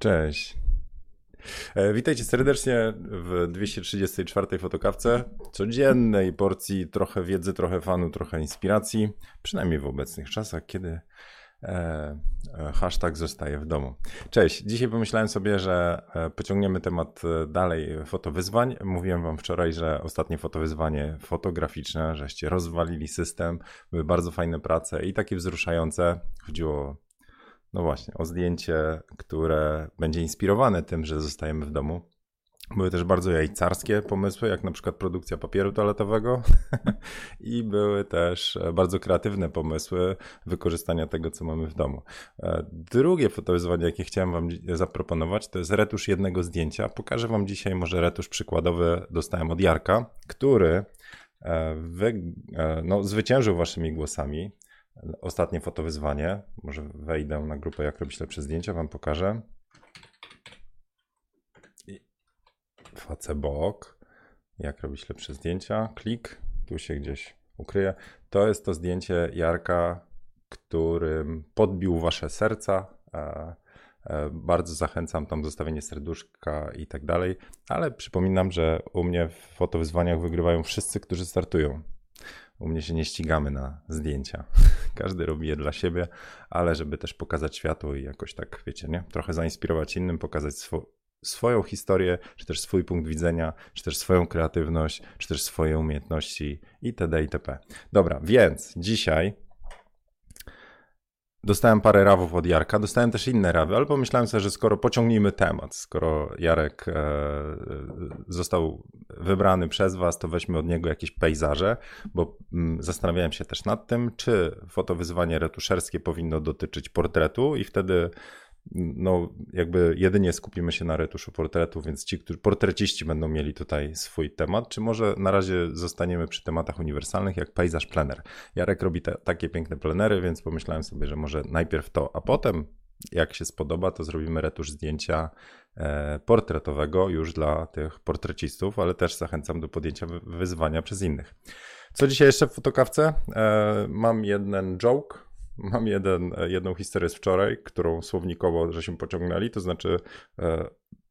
Cześć. E, witajcie serdecznie w 234 fotokawce. Codziennej porcji trochę wiedzy, trochę fanu, trochę inspiracji. Przynajmniej w obecnych czasach, kiedy e, e, hashtag zostaje w domu. Cześć. Dzisiaj pomyślałem sobie, że e, pociągniemy temat dalej fotowyzwań. Mówiłem wam wczoraj, że ostatnie fotowyzwanie fotograficzne, żeście rozwalili system, były bardzo fajne prace i takie wzruszające. Chodziło no właśnie, o zdjęcie, które będzie inspirowane tym, że zostajemy w domu. Były też bardzo jajcarskie pomysły, jak na przykład produkcja papieru toaletowego i były też bardzo kreatywne pomysły wykorzystania tego, co mamy w domu. E, drugie fotowyzwanie, jakie chciałem wam zaproponować, to jest retusz jednego zdjęcia. Pokażę wam dzisiaj może retusz przykładowy dostałem od Jarka, który e, wy, e, no, zwyciężył waszymi głosami ostatnie fotowyzwanie. Może wejdę na grupę, jak robić lepsze zdjęcia, wam pokażę. Facebook, jak robić lepsze zdjęcia. Klik, tu się gdzieś ukryje. To jest to zdjęcie Jarka, którym podbił wasze serca. E, e, bardzo zachęcam tam zostawienie serduszka i tak dalej, ale przypominam, że u mnie w fotowyzwaniach wygrywają wszyscy, którzy startują. U mnie się nie ścigamy na zdjęcia. Każdy robi je dla siebie, ale żeby też pokazać światu i jakoś tak, wiecie, nie? Trochę zainspirować innym, pokazać swo swoją historię, czy też swój punkt widzenia, czy też swoją kreatywność, czy też swoje umiejętności itd. itp. Dobra, więc dzisiaj Dostałem parę rawów od Jarka, dostałem też inne rawy, ale pomyślałem sobie, że skoro pociągnijmy temat, skoro Jarek e, został wybrany przez Was, to weźmy od niego jakieś pejzaże, bo mm, zastanawiałem się też nad tym, czy fotowyzwanie retuszerskie powinno dotyczyć portretu i wtedy no jakby jedynie skupimy się na retuszu portretu, więc ci, którzy portreciści będą mieli tutaj swój temat, czy może na razie zostaniemy przy tematach uniwersalnych, jak pejzaż plener. Jarek robi te, takie piękne plenery, więc pomyślałem sobie, że może najpierw to, a potem jak się spodoba, to zrobimy retusz zdjęcia e, portretowego już dla tych portrecistów, ale też zachęcam do podjęcia wyzwania przez innych. Co dzisiaj jeszcze w fotokawce? E, mam jeden joke, Mam jeden, jedną historię z wczoraj, którą słownikowo żeśmy pociągnęli, to znaczy e,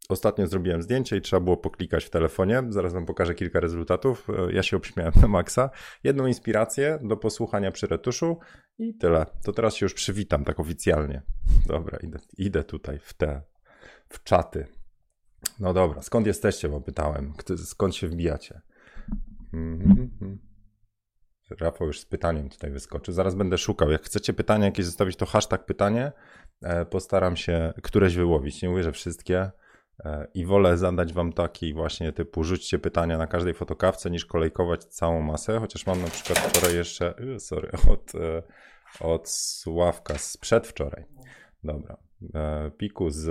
ostatnio zrobiłem zdjęcie i trzeba było poklikać w telefonie. Zaraz wam pokażę kilka rezultatów. E, ja się obśmiałem na maksa. Jedną inspirację do posłuchania przy retuszu i tyle. To teraz się już przywitam tak oficjalnie. Dobra, idę, idę tutaj w te, w czaty. No dobra, skąd jesteście, bo pytałem. Skąd się wbijacie? Mm -hmm. Rafał już z pytaniem tutaj wyskoczy. Zaraz będę szukał. Jak chcecie pytania jakieś zostawić, to hashtag pytanie. E, postaram się któreś wyłowić. Nie mówię, że wszystkie. E, I wolę zadać wam taki właśnie typu rzućcie pytania na każdej fotokawce, niż kolejkować całą masę. Chociaż mam na przykład wczoraj jeszcze, y, sorry, od, e, od Sławka z przedwczoraj. Dobra. Piku z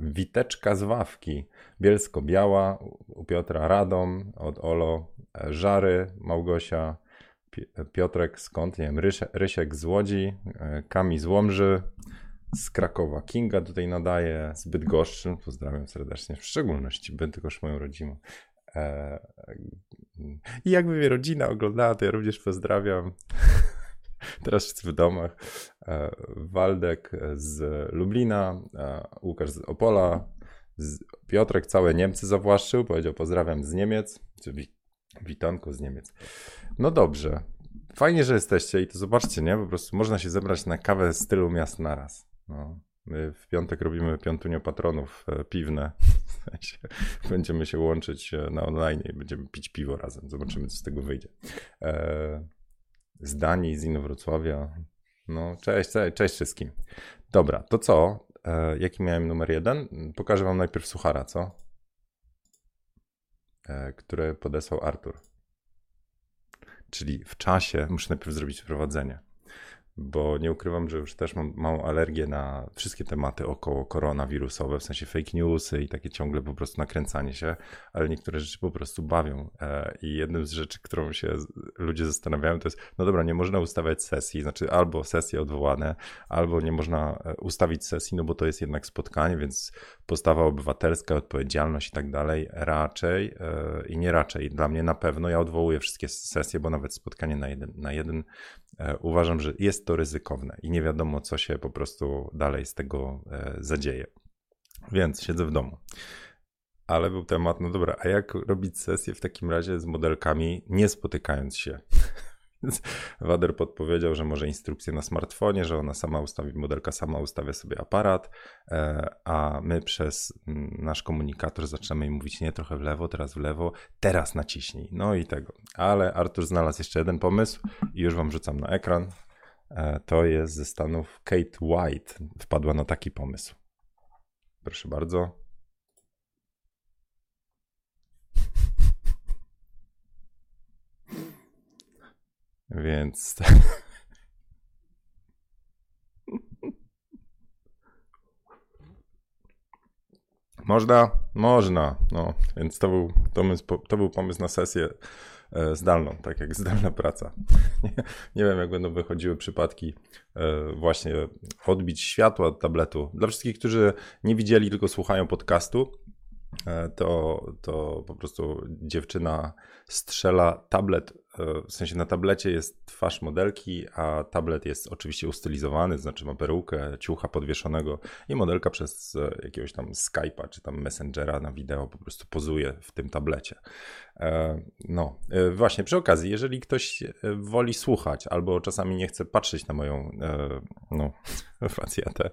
Witeczka z Wawki, Bielsko-Biała, u Piotra Radom, od Olo Żary, Małgosia, Piotrek skąd, nie wiem, Rysiek z Łodzi, e, Kami z Łomży, z Krakowa Kinga tutaj nadaje, z Bydgoszczy, pozdrawiam serdecznie, w szczególności Bydgoszcz moją rodzinę. E, I jakby mnie rodzina oglądała, to ja również pozdrawiam. Teraz wszyscy w domach. E, Waldek z Lublina, Łukasz z Opola, Piotrek całe Niemcy zawłaszczył, powiedział pozdrawiam z Niemiec, Witanko z Niemiec. No dobrze. Fajnie, że jesteście i to zobaczcie, nie? Po prostu można się zebrać na kawę z tylu miast naraz. No. My w piątek robimy piątunio patronów e, piwne. Będziemy się łączyć e, na online i będziemy pić piwo razem. Zobaczymy, co z tego wyjdzie. E, z Danii, z Inowrocławia. No, cześć, cześć, cześć wszystkim. Dobra, to co? Jaki miałem numer jeden? Pokażę wam najpierw suchara, co? E, które podesłał Artur. Czyli w czasie muszę najpierw zrobić wprowadzenie bo nie ukrywam, że już też mam małą alergię na wszystkie tematy około koronawirusowe, w sensie fake newsy i takie ciągle po prostu nakręcanie się, ale niektóre rzeczy po prostu bawią. E, I jednym z rzeczy, którą się ludzie zastanawiają, to jest, no dobra, nie można ustawiać sesji, znaczy albo sesje odwołane, albo nie można e, ustawić sesji, no bo to jest jednak spotkanie, więc postawa obywatelska, odpowiedzialność i tak dalej, raczej e, i nie raczej, dla mnie na pewno, ja odwołuję wszystkie sesje, bo nawet spotkanie na jeden, na jeden uważam, że jest to ryzykowne i nie wiadomo, co się po prostu dalej z tego e, zadzieje. Więc siedzę w domu. Ale był temat, no dobra, a jak robić sesję w takim razie z modelkami, nie spotykając się? Wader podpowiedział, że może instrukcję na smartfonie, że ona sama ustawi, modelka sama ustawia sobie aparat, e, a my przez mm, nasz komunikator zaczynamy jej mówić nie trochę w lewo, teraz w lewo, teraz naciśnij. No i tego. Ale Artur znalazł jeszcze jeden pomysł i już wam rzucam na ekran. E, to jest ze Stanów Kate White. Wpadła na taki pomysł. Proszę bardzo. Więc. Można, można. No, więc to był, pomysł, to był pomysł na sesję e, zdalną, tak jak zdalna praca. Nie, nie, wiem, jak będą wychodziły przypadki e, właśnie odbić światła od tabletu. Dla wszystkich, którzy nie widzieli, tylko słuchają podcastu, e, to, to po prostu dziewczyna strzela tablet w sensie na tablecie jest twarz modelki, a tablet jest oczywiście ustylizowany, znaczy ma perukę, ciucha podwieszonego i modelka przez e, jakiegoś tam Skype'a czy tam Messengera na wideo po prostu pozuje w tym tablecie. E, no, właśnie, przy okazji, jeżeli ktoś woli słuchać albo czasami nie chce patrzeć na moją no, facjatę,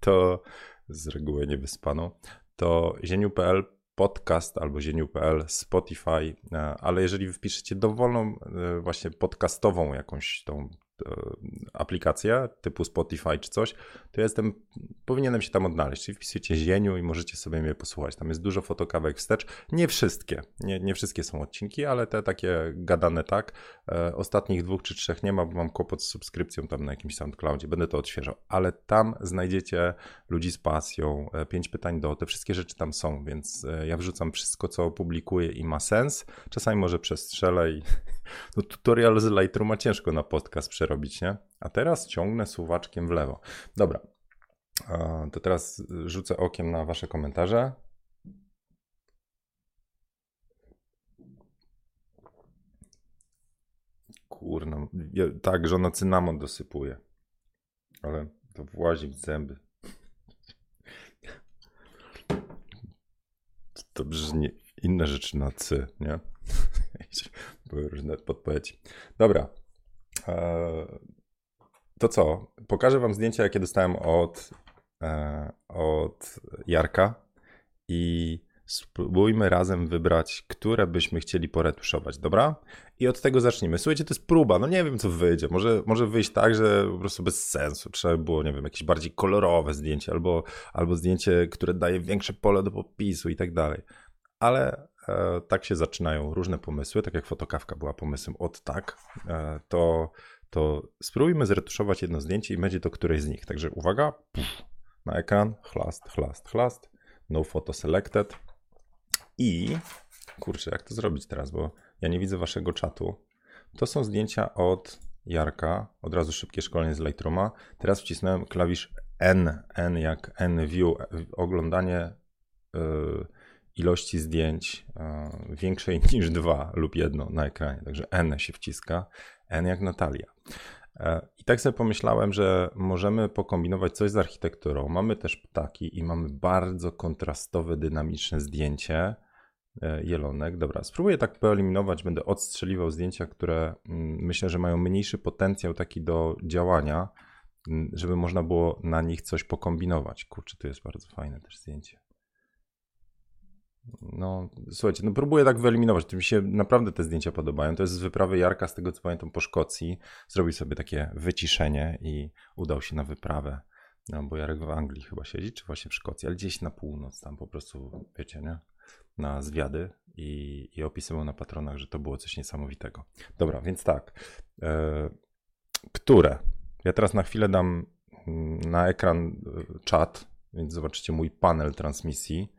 to z reguły niewyspaną, to zieniu.pl podcast albo zieniu.pl, Spotify, e, ale jeżeli wpiszecie dowolną e, właśnie podcastową jakąś tą aplikację typu Spotify czy coś, to ja jestem, powinienem się tam odnaleźć. Czyli wpisujecie Zieniu i możecie sobie mnie posłuchać. Tam jest dużo fotokawek wstecz. Nie wszystkie, nie, nie wszystkie są odcinki, ale te takie gadane tak. E, ostatnich dwóch czy trzech nie ma, bo mam kłopot z subskrypcją tam na jakimś SoundCloudzie. Będę to odświeżał. Ale tam znajdziecie ludzi z pasją, e, pięć pytań do, te wszystkie rzeczy tam są, więc ja wrzucam wszystko, co publikuję i ma sens. Czasami może przestrzelę i no, tutorial z Lightrooma ciężko na podcast przerobić, nie? A teraz ciągnę suwaczkiem w lewo. Dobra, to teraz rzucę okiem na wasze komentarze. Kurno, tak, żona cynamon dosypuje. Ale to włazi w zęby. To brzmi inne rzeczy na cy, nie? Były różne podpowiedzi. Dobra. E, to co? Pokażę wam zdjęcia, jakie dostałem od, e, od Jarka i spróbujmy razem wybrać, które byśmy chcieli poretuszować, dobra? I od tego zacznijmy. Słuchajcie, to jest próba, no nie wiem co wyjdzie. Może, może wyjść tak, że po prostu bez sensu. Trzeba by było, nie wiem, jakieś bardziej kolorowe zdjęcie albo, albo zdjęcie, które daje większe pole do popisu i tak dalej. Ale tak się zaczynają różne pomysły, tak jak fotokawka była pomysłem od tak, e, to, to spróbujmy zretuszować jedno zdjęcie i będzie to któreś z nich. Także uwaga, na ekran, chlast, chlast, chlast, no photo selected i kurczę, jak to zrobić teraz, bo ja nie widzę waszego czatu. To są zdjęcia od Jarka, od razu szybkie szkolenie z Lightrooma. Teraz wcisnąłem klawisz N, N jak N view, oglądanie yy, ilości zdjęć e, większej niż dwa lub jedno na ekranie. Także N się wciska, N jak Natalia. E, I tak sobie pomyślałem, że możemy pokombinować coś z architekturą. Mamy też ptaki i mamy bardzo kontrastowe, dynamiczne zdjęcie e, jelonek. Dobra, spróbuję tak wyeliminować, będę odstrzeliwał zdjęcia, które mm, myślę, że mają mniejszy potencjał taki do działania, mm, żeby można było na nich coś pokombinować. Kurczę, tu jest bardzo fajne też zdjęcie. No, słuchajcie, no próbuję tak wyeliminować. To mi się naprawdę te zdjęcia podobają. To jest z wyprawy Jarka, z tego co pamiętam, po Szkocji. Zrobił sobie takie wyciszenie i udał się na wyprawę. No, bo Jarek w Anglii chyba siedzi, czy właśnie w Szkocji, ale gdzieś na północ, tam po prostu, wiecie, nie? Na zwiady i, i opisywał na patronach, że to było coś niesamowitego. Dobra, więc tak. E, które? Ja teraz na chwilę dam mm, na ekran e, czat, więc zobaczycie mój panel transmisji.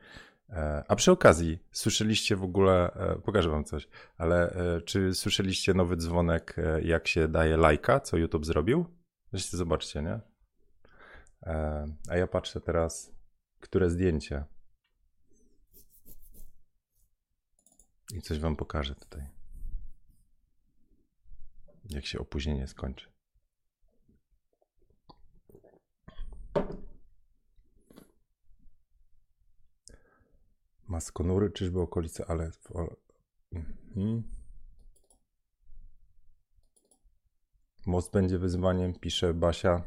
E, a przy okazji, słyszeliście w ogóle, e, pokażę wam coś, ale e, czy słyszeliście nowy dzwonek, jak się daje lajka, co YouTube zrobił? Zresztą zobaczcie, nie? A ja patrzę teraz, które zdjęcie. I coś wam pokażę tutaj. Jak się opóźnienie skończy. Maskonury, czyżby okolice, ale... Mhm. Most będzie wyzwaniem, pisze Basia.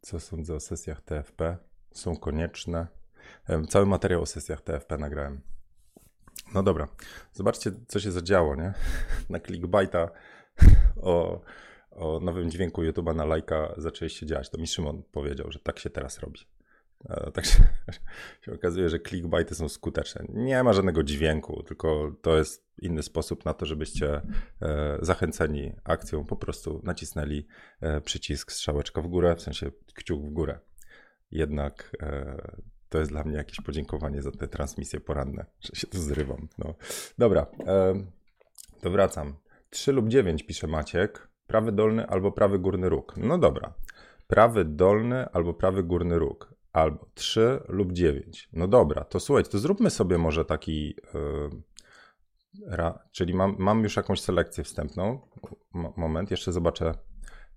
Co sądzę o sesjach TFP? Są konieczne. Cały materiał o sesjach TFP nagrałem. No dobra, zobaczcie, co się zadziało, nie? Na clickbaita o, o nowym dźwięku YouTube'a na lajka zaczęliście działać. To mi Szymon powiedział, że tak się teraz robi. Tak się, się okazuje, że clickbaity są skuteczne. Nie ma żadnego dźwięku, tylko to jest inny sposób na to, żebyście e, zachęceni akcją po prostu nacisnęli e, przycisk strzałeczka w górę, w sensie kciuk w górę. Jednak e, to jest dla mnie jakieś podziękowanie za te transmisje poranne, że się tu zrywam. No. Dobra, to wracam. 3 lub 9 pisze Maciek. Prawy dolny albo prawy górny róg. No dobra. Prawy dolny albo prawy górny róg albo 3 lub 9. No dobra, to słuchajcie, to zróbmy sobie może taki. Yy, ra, czyli mam, mam już jakąś selekcję wstępną. moment, jeszcze zobaczę.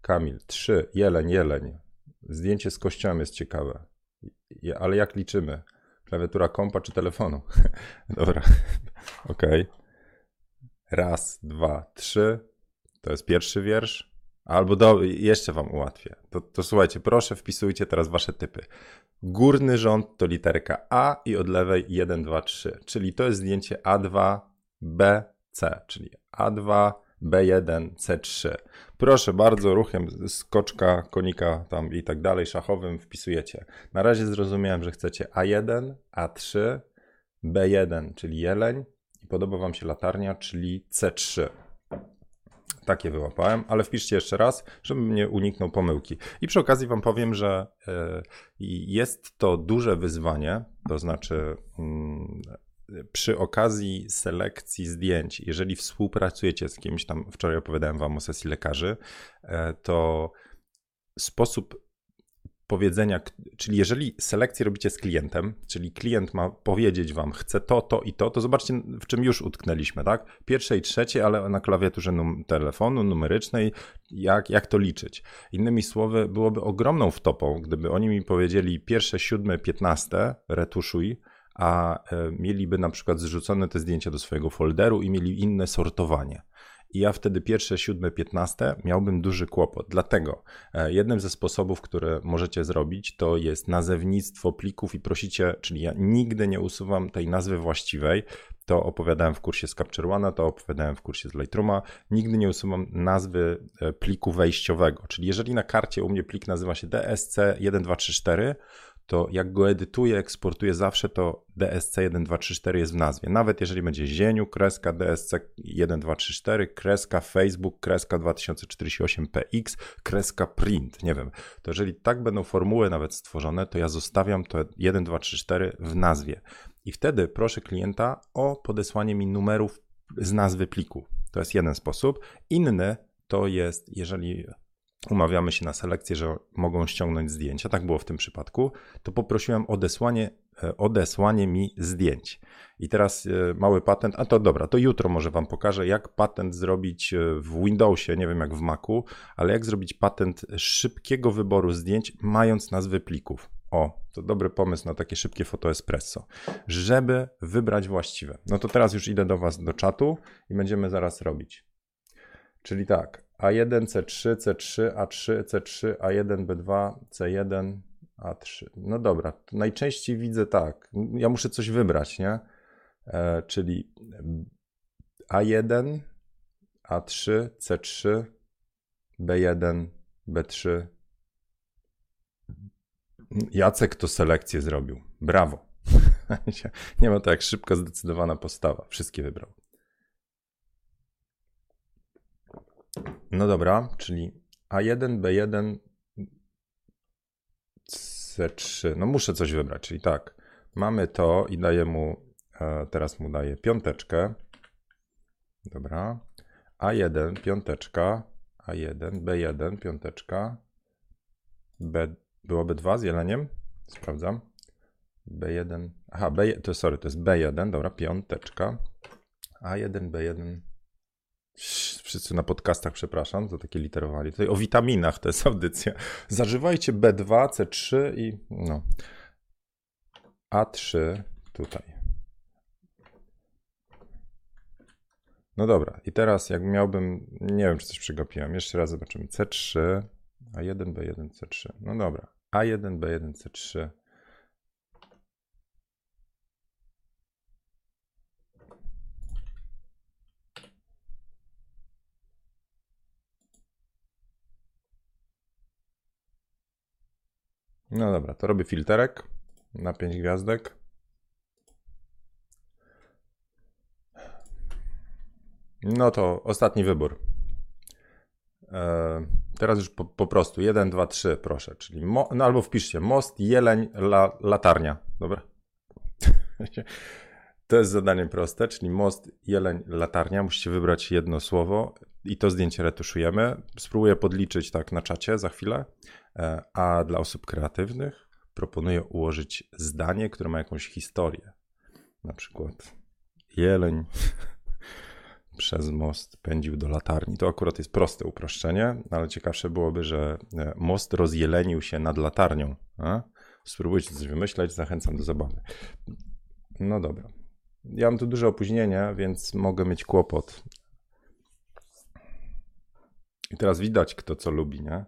Kamil, 3, jeleń, jeleń. Zdjęcie z kościołem jest ciekawe. Je, ale jak liczymy? Klawiatura kompa czy telefonu? dobra, ok. Raz, dwa, trzy. To jest pierwszy wiersz. Albo do, jeszcze wam ułatwię. To, to słuchajcie, proszę wpisujcie teraz wasze typy. Górny rząd to literka A i od lewej 1, 2, 3. Czyli to jest zdjęcie A2, B, C, czyli A2, B1, C3. Proszę bardzo, ruchem skoczka, konika tam i tak dalej, szachowym wpisujecie. Na razie zrozumiałem, że chcecie A1, A3, B1, czyli jeleń i podoba Wam się latarnia, czyli C3. Takie wyłapałem, ale wpiszcie jeszcze raz, żebym nie uniknął pomyłki. I przy okazji Wam powiem, że e, jest to duże wyzwanie, to znaczy mm, przy okazji selekcji zdjęć, jeżeli współpracujecie z kimś, tam wczoraj opowiadałem Wam o sesji lekarzy, e, to sposób powiedzenia, czyli jeżeli selekcję robicie z klientem, czyli klient ma powiedzieć wam, chce to, to i to, to zobaczcie, w czym już utknęliśmy, tak? Pierwsze i trzecie, ale na klawiaturze num telefonu numerycznej, jak, jak to liczyć? Innymi słowy, byłoby ogromną wtopą, gdyby oni mi powiedzieli pierwsze, siódme, piętnaste, retuszuj, a e, mieliby na przykład zrzucone te zdjęcia do swojego folderu i mieli inne sortowanie i ja wtedy pierwsze, siódme, piętnaste miałbym duży kłopot. Dlatego e, jednym ze sposobów, które możecie zrobić, to jest nazewnictwo plików i prosicie, czyli ja nigdy nie usuwam tej nazwy właściwej. To opowiadałem w kursie z Capture One, to opowiadałem w kursie z Lightrooma. Nigdy nie usuwam nazwy e, pliku wejściowego. Czyli jeżeli na karcie u mnie plik nazywa się DSC1234, to jak go edytuję, eksportuję zawsze, to DSC1234 jest w nazwie. Nawet jeżeli będzie zieniu, kreska DSC1234, kreska Facebook, kreska 2048px, kreska print, nie wiem. To jeżeli tak będą formuły nawet stworzone, to ja zostawiam to 1234 w nazwie. I wtedy proszę klienta o podesłanie mi numerów z nazwy pliku. To jest jeden sposób. Inny to jest, jeżeli umawiamy się na selekcję, że mogą ściągnąć zdjęcia, tak było w tym przypadku, to poprosiłem odesłanie, e, odesłanie mi zdjęć. I teraz e, mały patent, a to dobra, to jutro może Wam pokażę, jak patent zrobić e, w Windowsie, nie wiem jak w Macu, ale jak zrobić patent szybkiego wyboru zdjęć, mając nazwy plików. O, to dobry pomysł na takie szybkie foto espresso, żeby wybrać właściwe. No to teraz już idę do Was do czatu i będziemy zaraz robić. Czyli tak, a1, C3, C3, A3, C3, A1, B2, C1, A3. No dobra, najczęściej widzę tak. Ja muszę coś wybrać, nie? E, czyli A1, A3, C3, B1, B3. Jacek to selekcję zrobił. Brawo. Nie ma to jak szybko zdecydowana postawa. Wszystkie wybrał. No dobra, czyli A1, B1, C3. No muszę coś wybrać, czyli tak. Mamy to i daję mu, e, teraz mu daję piąteczkę. Dobra. A1, piąteczka. A1, B1, piąteczka. B, byłoby 2 z jeleniem? Sprawdzam. B1, aha, B, to sorry, to jest B1, dobra, piąteczka. A1, B1, wszyscy na podcastach, przepraszam za takie literowanie. Tutaj o witaminach to jest audycja. Zażywajcie B2, C3 i no. A3 tutaj. No dobra, i teraz jak miałbym, nie wiem czy coś przegapiłem, jeszcze raz zobaczymy. C3, A1, B1, C3. No dobra, A1, B1, C3. No dobra, to robię filterek na 5 gwiazdek. No to ostatni wybór. E, teraz już po, po, prostu 1, 2, 3, proszę. Czyli mo, no albo wpiszcie most, jeleń, la, latarnia. Dobra. To jest zadanie proste, czyli most, jeleń, latarnia. Musicie wybrać jedno słowo i to zdjęcie retuszujemy. Spróbuję podliczyć tak na czacie za chwilę. E, a dla osób kreatywnych proponuję ułożyć zdanie, które ma jakąś historię. Na przykład jeleń przez most pędził do latarni. To akurat jest proste uproszczenie, ale ciekawsze byłoby, że e, most rozjelenił się nad latarnią. A? Spróbujcie coś wymyśleć, zachęcam do zabawy. No dobra. Ja mam tu duże opóźnienie, więc mogę mieć kłopot. I teraz widać, kto co lubi, nie?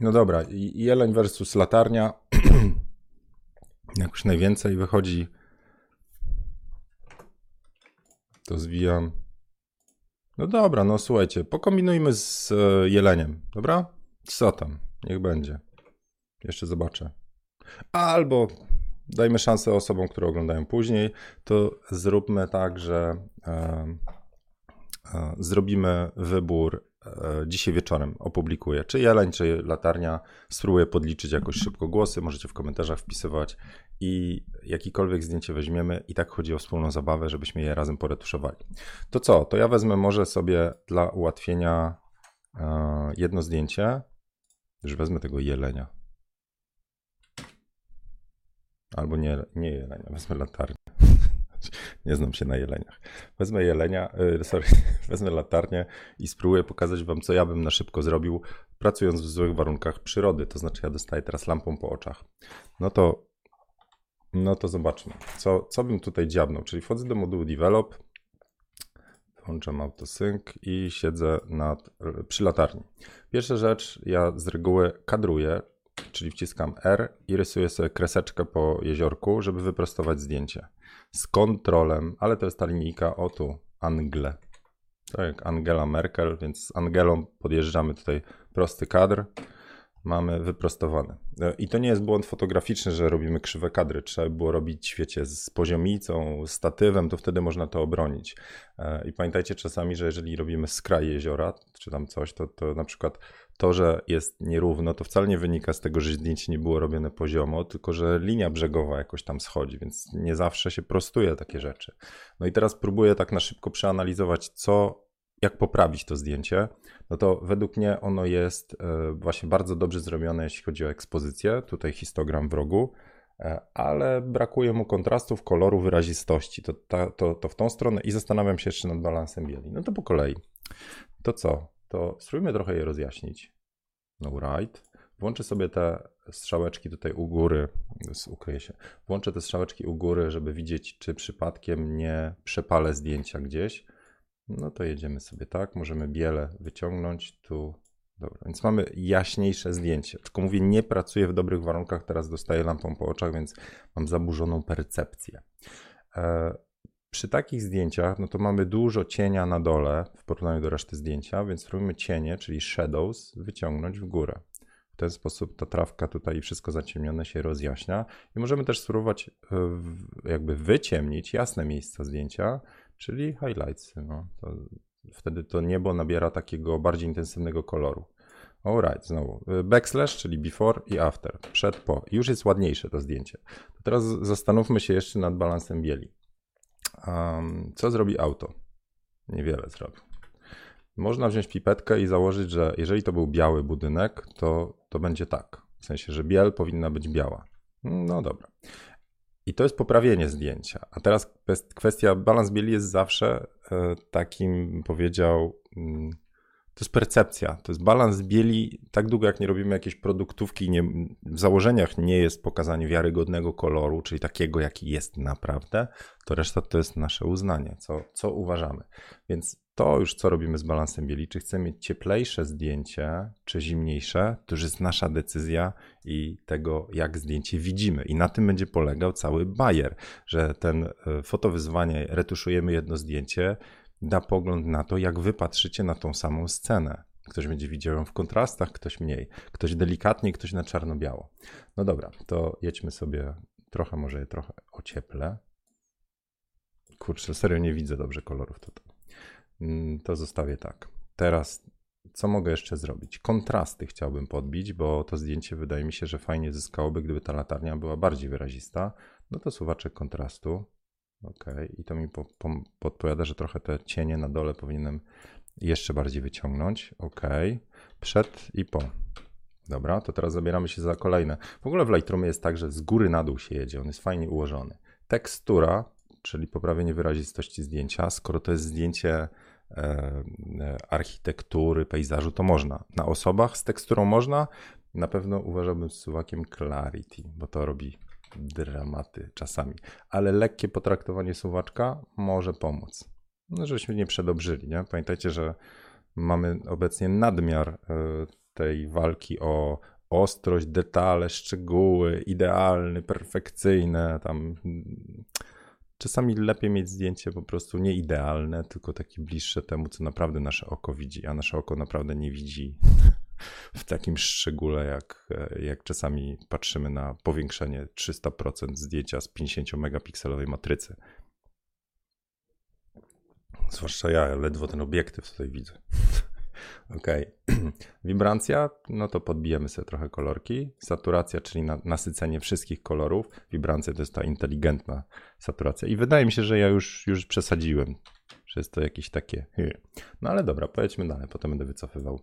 No dobra, jeleń versus latarnia. Jak już najwięcej wychodzi, to zwijam. No dobra, no słuchajcie, pokombinujmy z e, jeleniem, dobra? Co tam? Niech będzie. Jeszcze zobaczę. Albo dajmy szansę osobom, które oglądają później, to zróbmy tak, że e, e, zrobimy wybór E, dzisiaj wieczorem opublikuję. Czy jeleń, czy latarnia. Spróbuję podliczyć jakoś szybko głosy. Możecie w komentarzach wpisywać i jakikolwiek zdjęcie weźmiemy. I tak chodzi o wspólną zabawę, żebyśmy je razem poretuszowali. To co? To ja wezmę może sobie dla ułatwienia e, jedno zdjęcie. Już wezmę tego jelenia. Albo nie, nie jelenia, wezmę latarnię. nie znam się na jeleniach. Wezmę jelenia, y, sorry, wezmę latarnię i spróbuję pokazać wam, co ja bym na szybko zrobił, pracując w złych warunkach przyrody. To znaczy, ja dostaję teraz lampą po oczach. No to, no to zobaczmy, co, co bym tutaj dziabnął. Czyli wchodzę do modułu Develop, włączam autosync i siedzę nad, przy latarni. Pierwsza rzecz, ja z reguły kadruję, czyli wciskam R i rysuję sobie kreseczkę po jeziorku, żeby wyprostować zdjęcie z kontrolem, ale to jest ta linijka o tu, Angle. Tak, Angela Merkel, więc z Angelą podjeżdżamy tutaj prosty kadr, mamy wyprostowany. I to nie jest błąd fotograficzny, że robimy krzywe kadry. Trzeba było robić, wiecie, z poziomicą, statywem, to wtedy można to obronić. E, I pamiętajcie czasami, że jeżeli robimy skraj jeziora, czy tam coś, to, to na przykład to, że jest nierówno, to wcale nie wynika z tego, że zdjęcie nie było robione poziomo, tylko że linia brzegowa jakoś tam schodzi, więc nie zawsze się prostuje takie rzeczy. No i teraz próbuję tak na szybko przeanalizować, co, jak poprawić to zdjęcie. No to według mnie ono jest e, właśnie bardzo dobrze zrobione, jeśli chodzi o ekspozycję. Tutaj histogram w rogu e, ale brakuje mu kontrastów, koloru, wyrazistości. To, to, to w tą stronę i zastanawiam się jeszcze nad balansem bieli. No to po kolei. To co? to spróbujmy trochę je rozjaśnić. No right. Włączę sobie te strzałeczki tutaj u góry, ukryję się, włączę te strzałeczki u góry, żeby widzieć, czy przypadkiem nie przepalę zdjęcia gdzieś. No to jedziemy sobie tak, możemy biele wyciągnąć, tu, dobra, więc mamy jaśniejsze zdjęcie. Tylko mówię, nie pracuję w dobrych warunkach, teraz dostaję lampą po oczach, więc mam zaburzoną percepcję. E, przy takich zdjęciach, no to mamy dużo cienia na dole w porównaniu do reszty zdjęcia, więc spróbujmy cienie, czyli shadows, wyciągnąć w górę. W ten sposób ta trawka tutaj i wszystko zaciemnione się rozjaśnia. I możemy też spróbować e, jakby wyciemnić jasne miejsca zdjęcia, czyli highlights. No, to wtedy to niebo nabiera takiego bardziej intensywnego koloru. Alright, znowu. E, backslash, czyli before i after. Przed, po. Już jest ładniejsze to zdjęcie. To teraz zastanówmy się jeszcze nad balansem bieli. Um, co zrobi auto? Niewiele zrobi. Można wziąć pipetkę i założyć, że jeżeli to był biały budynek, to, to będzie tak. W sensie, że biel powinna być biała. No dobra. I to jest poprawienie zdjęcia. A teraz kwestia, balans bieli jest zawsze e, takim, powiedział, mm, to jest percepcja, to jest balans bieli. Tak długo jak nie robimy jakiejś produktówki, nie, w założeniach nie jest pokazanie wiarygodnego koloru, czyli takiego, jaki jest naprawdę, to reszta to jest nasze uznanie, co, co uważamy. Więc to już co robimy z balansem bieli, czy chcemy mieć cieplejsze zdjęcie, czy zimniejsze, to już jest nasza decyzja i tego, jak zdjęcie widzimy. I na tym będzie polegał cały bajer, że ten e, fotowyzwanie, retuszujemy jedno zdjęcie, da pogląd na to, jak wy patrzycie na tą samą scenę. Ktoś będzie widział ją w kontrastach, ktoś mniej. Ktoś delikatnie, ktoś na czarno-biało. No dobra, to jedźmy sobie trochę, może je trochę ocieplę. Kurczę, serio nie widzę dobrze kolorów tutaj. Mm, to zostawię tak. Teraz co mogę jeszcze zrobić? Kontrasty chciałbym podbić, bo to zdjęcie wydaje mi się, że fajnie zyskałoby, gdyby ta latarnia była bardziej wyrazista. No to suwaczek kontrastu. Ok, i to mi po, po, podpowiada, że trochę te cienie na dole powinienem jeszcze bardziej wyciągnąć. Ok, przed i po. Dobra, to teraz zabieramy się za kolejne. W ogóle w Lightroomie jest tak, że z góry na dół się jedzie, on jest fajnie ułożony. Tekstura, czyli poprawienie wyrazistości zdjęcia, skoro to jest zdjęcie e, e, architektury, pejzażu, to można. Na osobach z teksturą można, na pewno uważałbym z suwakiem Clarity, bo to robi dramaty czasami. Ale lekkie potraktowanie suwaczka może pomóc. No, żebyśmy nie przedobrzyli. Nie? Pamiętajcie, że mamy obecnie nadmiar e, tej walki o ostrość, detale, szczegóły, idealny, perfekcyjne. Tam czasami lepiej mieć zdjęcie po prostu nie idealne, tylko takie bliższe temu, co naprawdę nasze oko widzi, a nasze oko naprawdę nie widzi w takim szczególe, jak, jak czasami patrzymy na powiększenie 300% zdjęcia z 50 megapikselowej matrycy. Zwłaszcza ja ledwo ten obiektyw tutaj widzę. ok. Wibrancja, no to podbijemy sobie trochę kolorki. Saturacja, czyli na, nasycenie wszystkich kolorów. Wibrancja to jest ta inteligentna saturacja. I wydaje mi się, że ja już, już przesadziłem, że jest to jakieś takie. No ale dobra, pojedźmy dalej, potem będę wycofywał.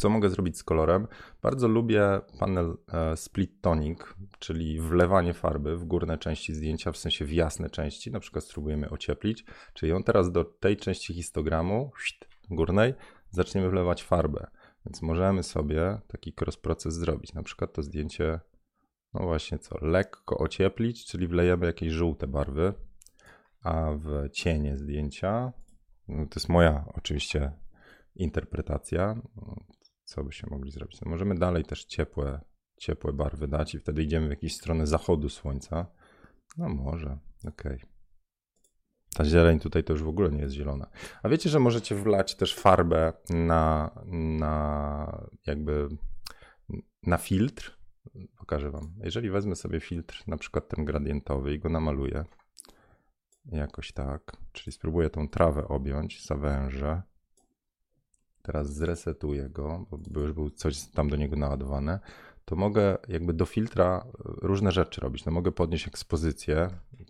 Co mogę zrobić z kolorem? Bardzo lubię panel e, split toning, czyli wlewanie farby w górne części zdjęcia, w sensie w jasne części. Na przykład spróbujemy ocieplić, czyli ją teraz do tej części histogramu górnej zaczniemy wlewać farbę. Więc możemy sobie taki cross proces zrobić. Na przykład to zdjęcie, no właśnie co, lekko ocieplić, czyli wlejemy jakieś żółte barwy, a w cienie zdjęcia, no to jest moja oczywiście interpretacja, co byśmy mogli zrobić? No możemy dalej też ciepłe, ciepłe barwy dać i wtedy idziemy w jakąś stronę zachodu słońca. No może, okej. Okay. Ta zieleń tutaj to już w ogóle nie jest zielona. A wiecie, że możecie wlać też farbę na, na jakby na filtr? Pokażę wam. Jeżeli wezmę sobie filtr, na przykład ten gradientowy i go namaluję jakoś tak, czyli spróbuję tą trawę objąć, zawężę, teraz zresetuję go, bo już był coś tam do niego naładowane, to mogę jakby do filtra e, różne rzeczy robić. No mogę podnieść ekspozycję,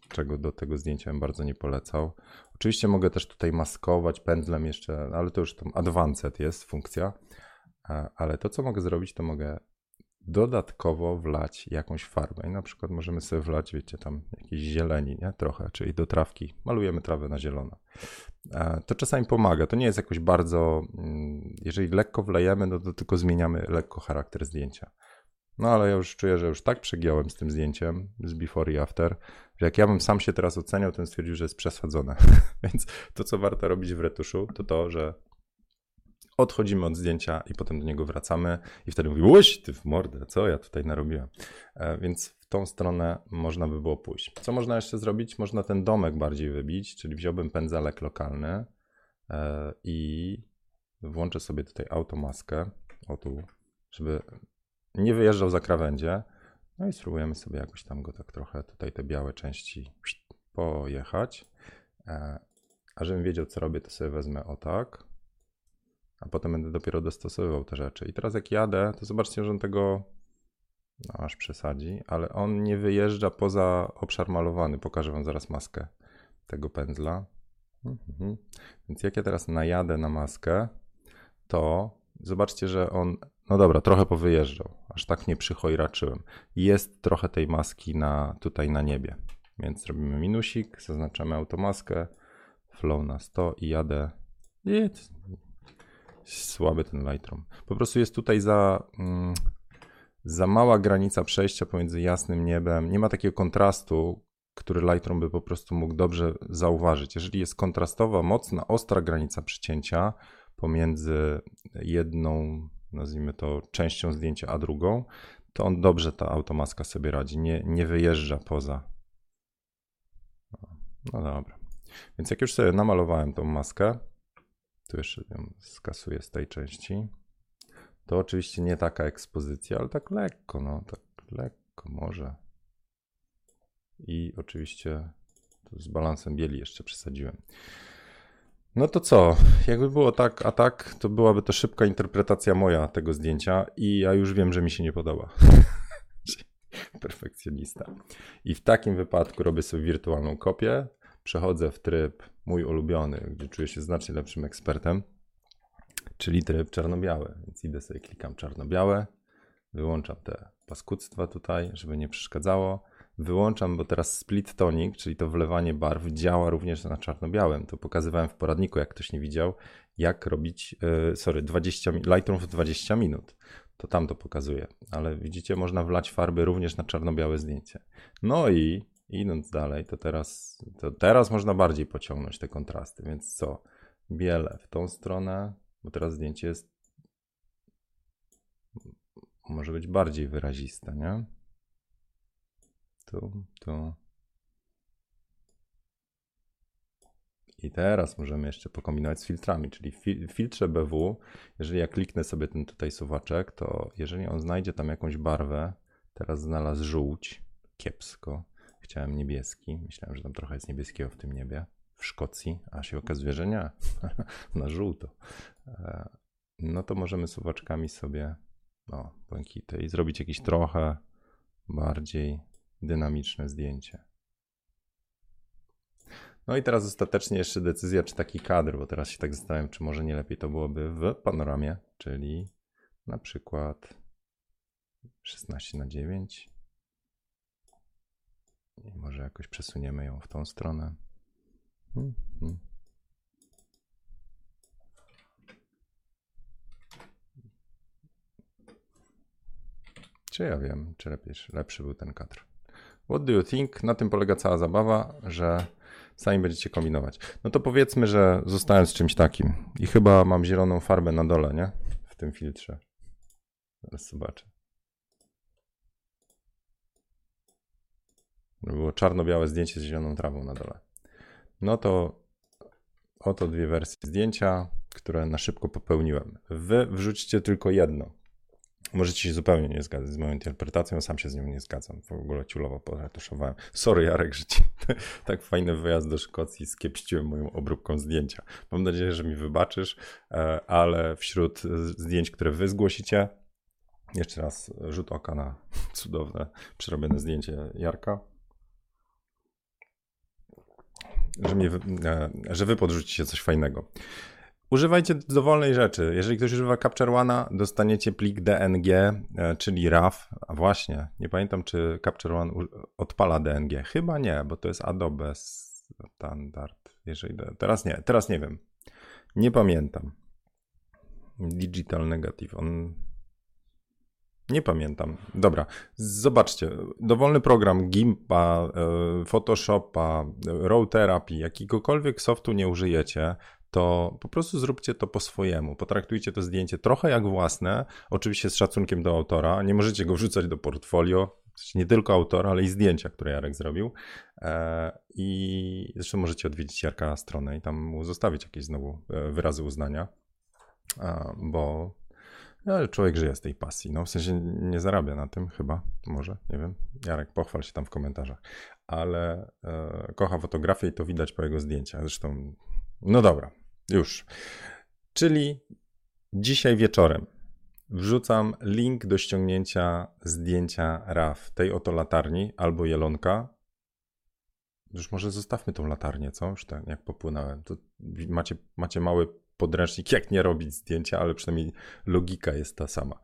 czego do tego zdjęcia bym bardzo nie polecał. Oczywiście mogę też tutaj maskować pędzlem jeszcze, ale to już tam advanced jest funkcja. E, ale to, co mogę zrobić, to mogę dodatkowo wlać jakąś farbę. I na przykład możemy sobie wlać, wiecie, tam jakieś zieleni, nie? Trochę, czyli do trawki. Malujemy trawę na zielono. E, to czasami pomaga. To nie jest jakoś bardzo. Mm, jeżeli lekko wlejemy, no to tylko zmieniamy lekko charakter zdjęcia. No ale ja już czuję, że już tak przegiąłem z tym zdjęciem, z before i after, że jak ja bym sam się teraz oceniał, to stwierdził, że jest przesadzone. Więc to, co warto robić w retuszu, to to, że odchodzimy od zdjęcia i potem do niego wracamy i wtedy mówię, łyś, ty w mordę, co ja tutaj narobiłem. E, więc w tą stronę można by było pójść. Co można jeszcze zrobić? Można ten domek bardziej wybić, czyli wziąłbym pędzelek lokalny e, i włączę sobie tutaj automaskę, o tu, żeby nie wyjeżdżał za krawędzie. No i spróbujemy sobie jakoś tam go tak trochę, tutaj te białe części pojechać. E, a żebym wiedział, co robię, to sobie wezmę o tak a potem będę dopiero dostosowywał te rzeczy. I teraz jak jadę, to zobaczcie, że on tego no, aż przesadzi, ale on nie wyjeżdża poza obszar malowany. Pokażę wam zaraz maskę tego pędzla. Mhm. Więc jak ja teraz najadę na maskę, to zobaczcie, że on, no dobra, trochę powyjeżdżał, aż tak nie przychojraczyłem. Jest trochę tej maski na, tutaj na niebie, więc robimy minusik, zaznaczamy automaskę, flow na 100 i jadę. I słaby ten Lightroom. Po prostu jest tutaj za, mm, za mała granica przejścia pomiędzy jasnym niebem. Nie ma takiego kontrastu, który Lightroom by po prostu mógł dobrze zauważyć. Jeżeli jest kontrastowa, mocna, ostra granica przycięcia pomiędzy jedną, nazwijmy to, częścią zdjęcia, a drugą, to on dobrze ta automaska sobie radzi, nie, nie wyjeżdża poza. No, no dobra. Więc jak już sobie namalowałem tą maskę, tu jeszcze ją skasuję z tej części, to oczywiście nie taka ekspozycja, ale tak lekko, no tak lekko może. I oczywiście z balansem bieli jeszcze przesadziłem. No to co? Jakby było tak, a tak, to byłaby to szybka interpretacja moja tego zdjęcia i ja już wiem, że mi się nie podoba. Perfekcjonista. I w takim wypadku robię sobie wirtualną kopię, przechodzę w tryb mój ulubiony, gdzie czuję się znacznie lepszym ekspertem, czyli tryb czarno-biały. Więc idę sobie, klikam czarno-białe, wyłączam te paskudztwa tutaj, żeby nie przeszkadzało wyłączam, bo teraz split tonic, czyli to wlewanie barw, działa również na czarno-białym. To pokazywałem w poradniku, jak ktoś nie widział, jak robić, yy, sorry, 20, Lightroom w 20 minut. To tam to pokazuje, ale widzicie, można wlać farby również na czarno-białe zdjęcie. No i idąc dalej, to teraz, to teraz można bardziej pociągnąć te kontrasty, więc co? Biele w tą stronę, bo teraz zdjęcie jest może być bardziej wyraziste, nie? tu, tu. I teraz możemy jeszcze pokombinować z filtrami, czyli w filtrze BW, jeżeli ja kliknę sobie ten tutaj suwaczek, to jeżeli on znajdzie tam jakąś barwę, teraz znalazł żółć, kiepsko, chciałem niebieski, myślałem, że tam trochę jest niebieskiego w tym niebie, w Szkocji, a się okazuje, że nie, na żółto. E, no to możemy suwaczkami sobie, no, błękity i zrobić jakieś trochę bardziej dynamiczne zdjęcie. No i teraz ostatecznie jeszcze decyzja, czy taki kadr, bo teraz się tak zastanawiam, czy może nie lepiej to byłoby w panoramie, czyli na przykład 16 na 9. I może jakoś przesuniemy ją w tą stronę. Hmm, hmm. Czy ja wiem, czy lepiej, lepszy był ten kadr? What do you think? Na tym polega cała zabawa, że sami będziecie kombinować. No to powiedzmy, że zostałem z czymś takim i chyba mam zieloną farbę na dole, nie? W tym filtrze. Zaraz zobaczę. Było czarno-białe zdjęcie z zieloną trawą na dole. No to oto dwie wersje zdjęcia, które na szybko popełniłem. Wy wrzućcie tylko jedno. Możecie się zupełnie nie zgadzać z moją interpretacją, sam się z nią nie zgadzam. W ogóle ciulowo poretuszowałem. Sorry Jarek, że ci tak fajny wyjazd do Szkocji skiepściłem moją obróbką zdjęcia. Mam nadzieję, że mi wybaczysz, e, ale wśród zdjęć, które wy zgłosicie, jeszcze raz rzut oka na cudowne, przerobione zdjęcie Jarka. Że, mnie, e, że wy podrzucicie coś fajnego. Używajcie dowolnej rzeczy. Jeżeli ktoś używa Capture One, dostaniecie plik DNG, e, czyli RAW. A właśnie, nie pamiętam, czy Capture One odpala DNG. Chyba nie, bo to jest Adobe standard. Jeżeli teraz nie, teraz nie wiem. Nie pamiętam. Digital Negative. On. Nie pamiętam. Dobra, zobaczcie. Dowolny program Gimpa, e, Photoshopa, Raw Therapy, jakiegokolwiek softu nie użyjecie, to po prostu zróbcie to po swojemu. Potraktujcie to zdjęcie trochę jak własne, oczywiście z szacunkiem do autora. Nie możecie go wrzucać do portfolio, nie tylko autora, ale i zdjęcia, które Jarek zrobił. E, I zresztą możecie odwiedzić Jarka stronę i tam mu zostawić jakieś znowu e, wyrazy uznania, bo no, człowiek żyje z tej pasji. No, w sensie nie zarabia na tym chyba, może, nie wiem. Jarek, pochwal się tam w komentarzach. Ale e, kocha fotografię i to widać po jego zdjęciach. Zresztą, no dobra, już. Czyli dzisiaj wieczorem wrzucam link do ściągnięcia zdjęcia RAW tej oto latarni albo jelonka. Już może zostawmy tą latarnię, co? Już tak jak popłynąłem. To macie, macie mały podręcznik, jak nie robić zdjęcia, ale przynajmniej logika jest ta sama.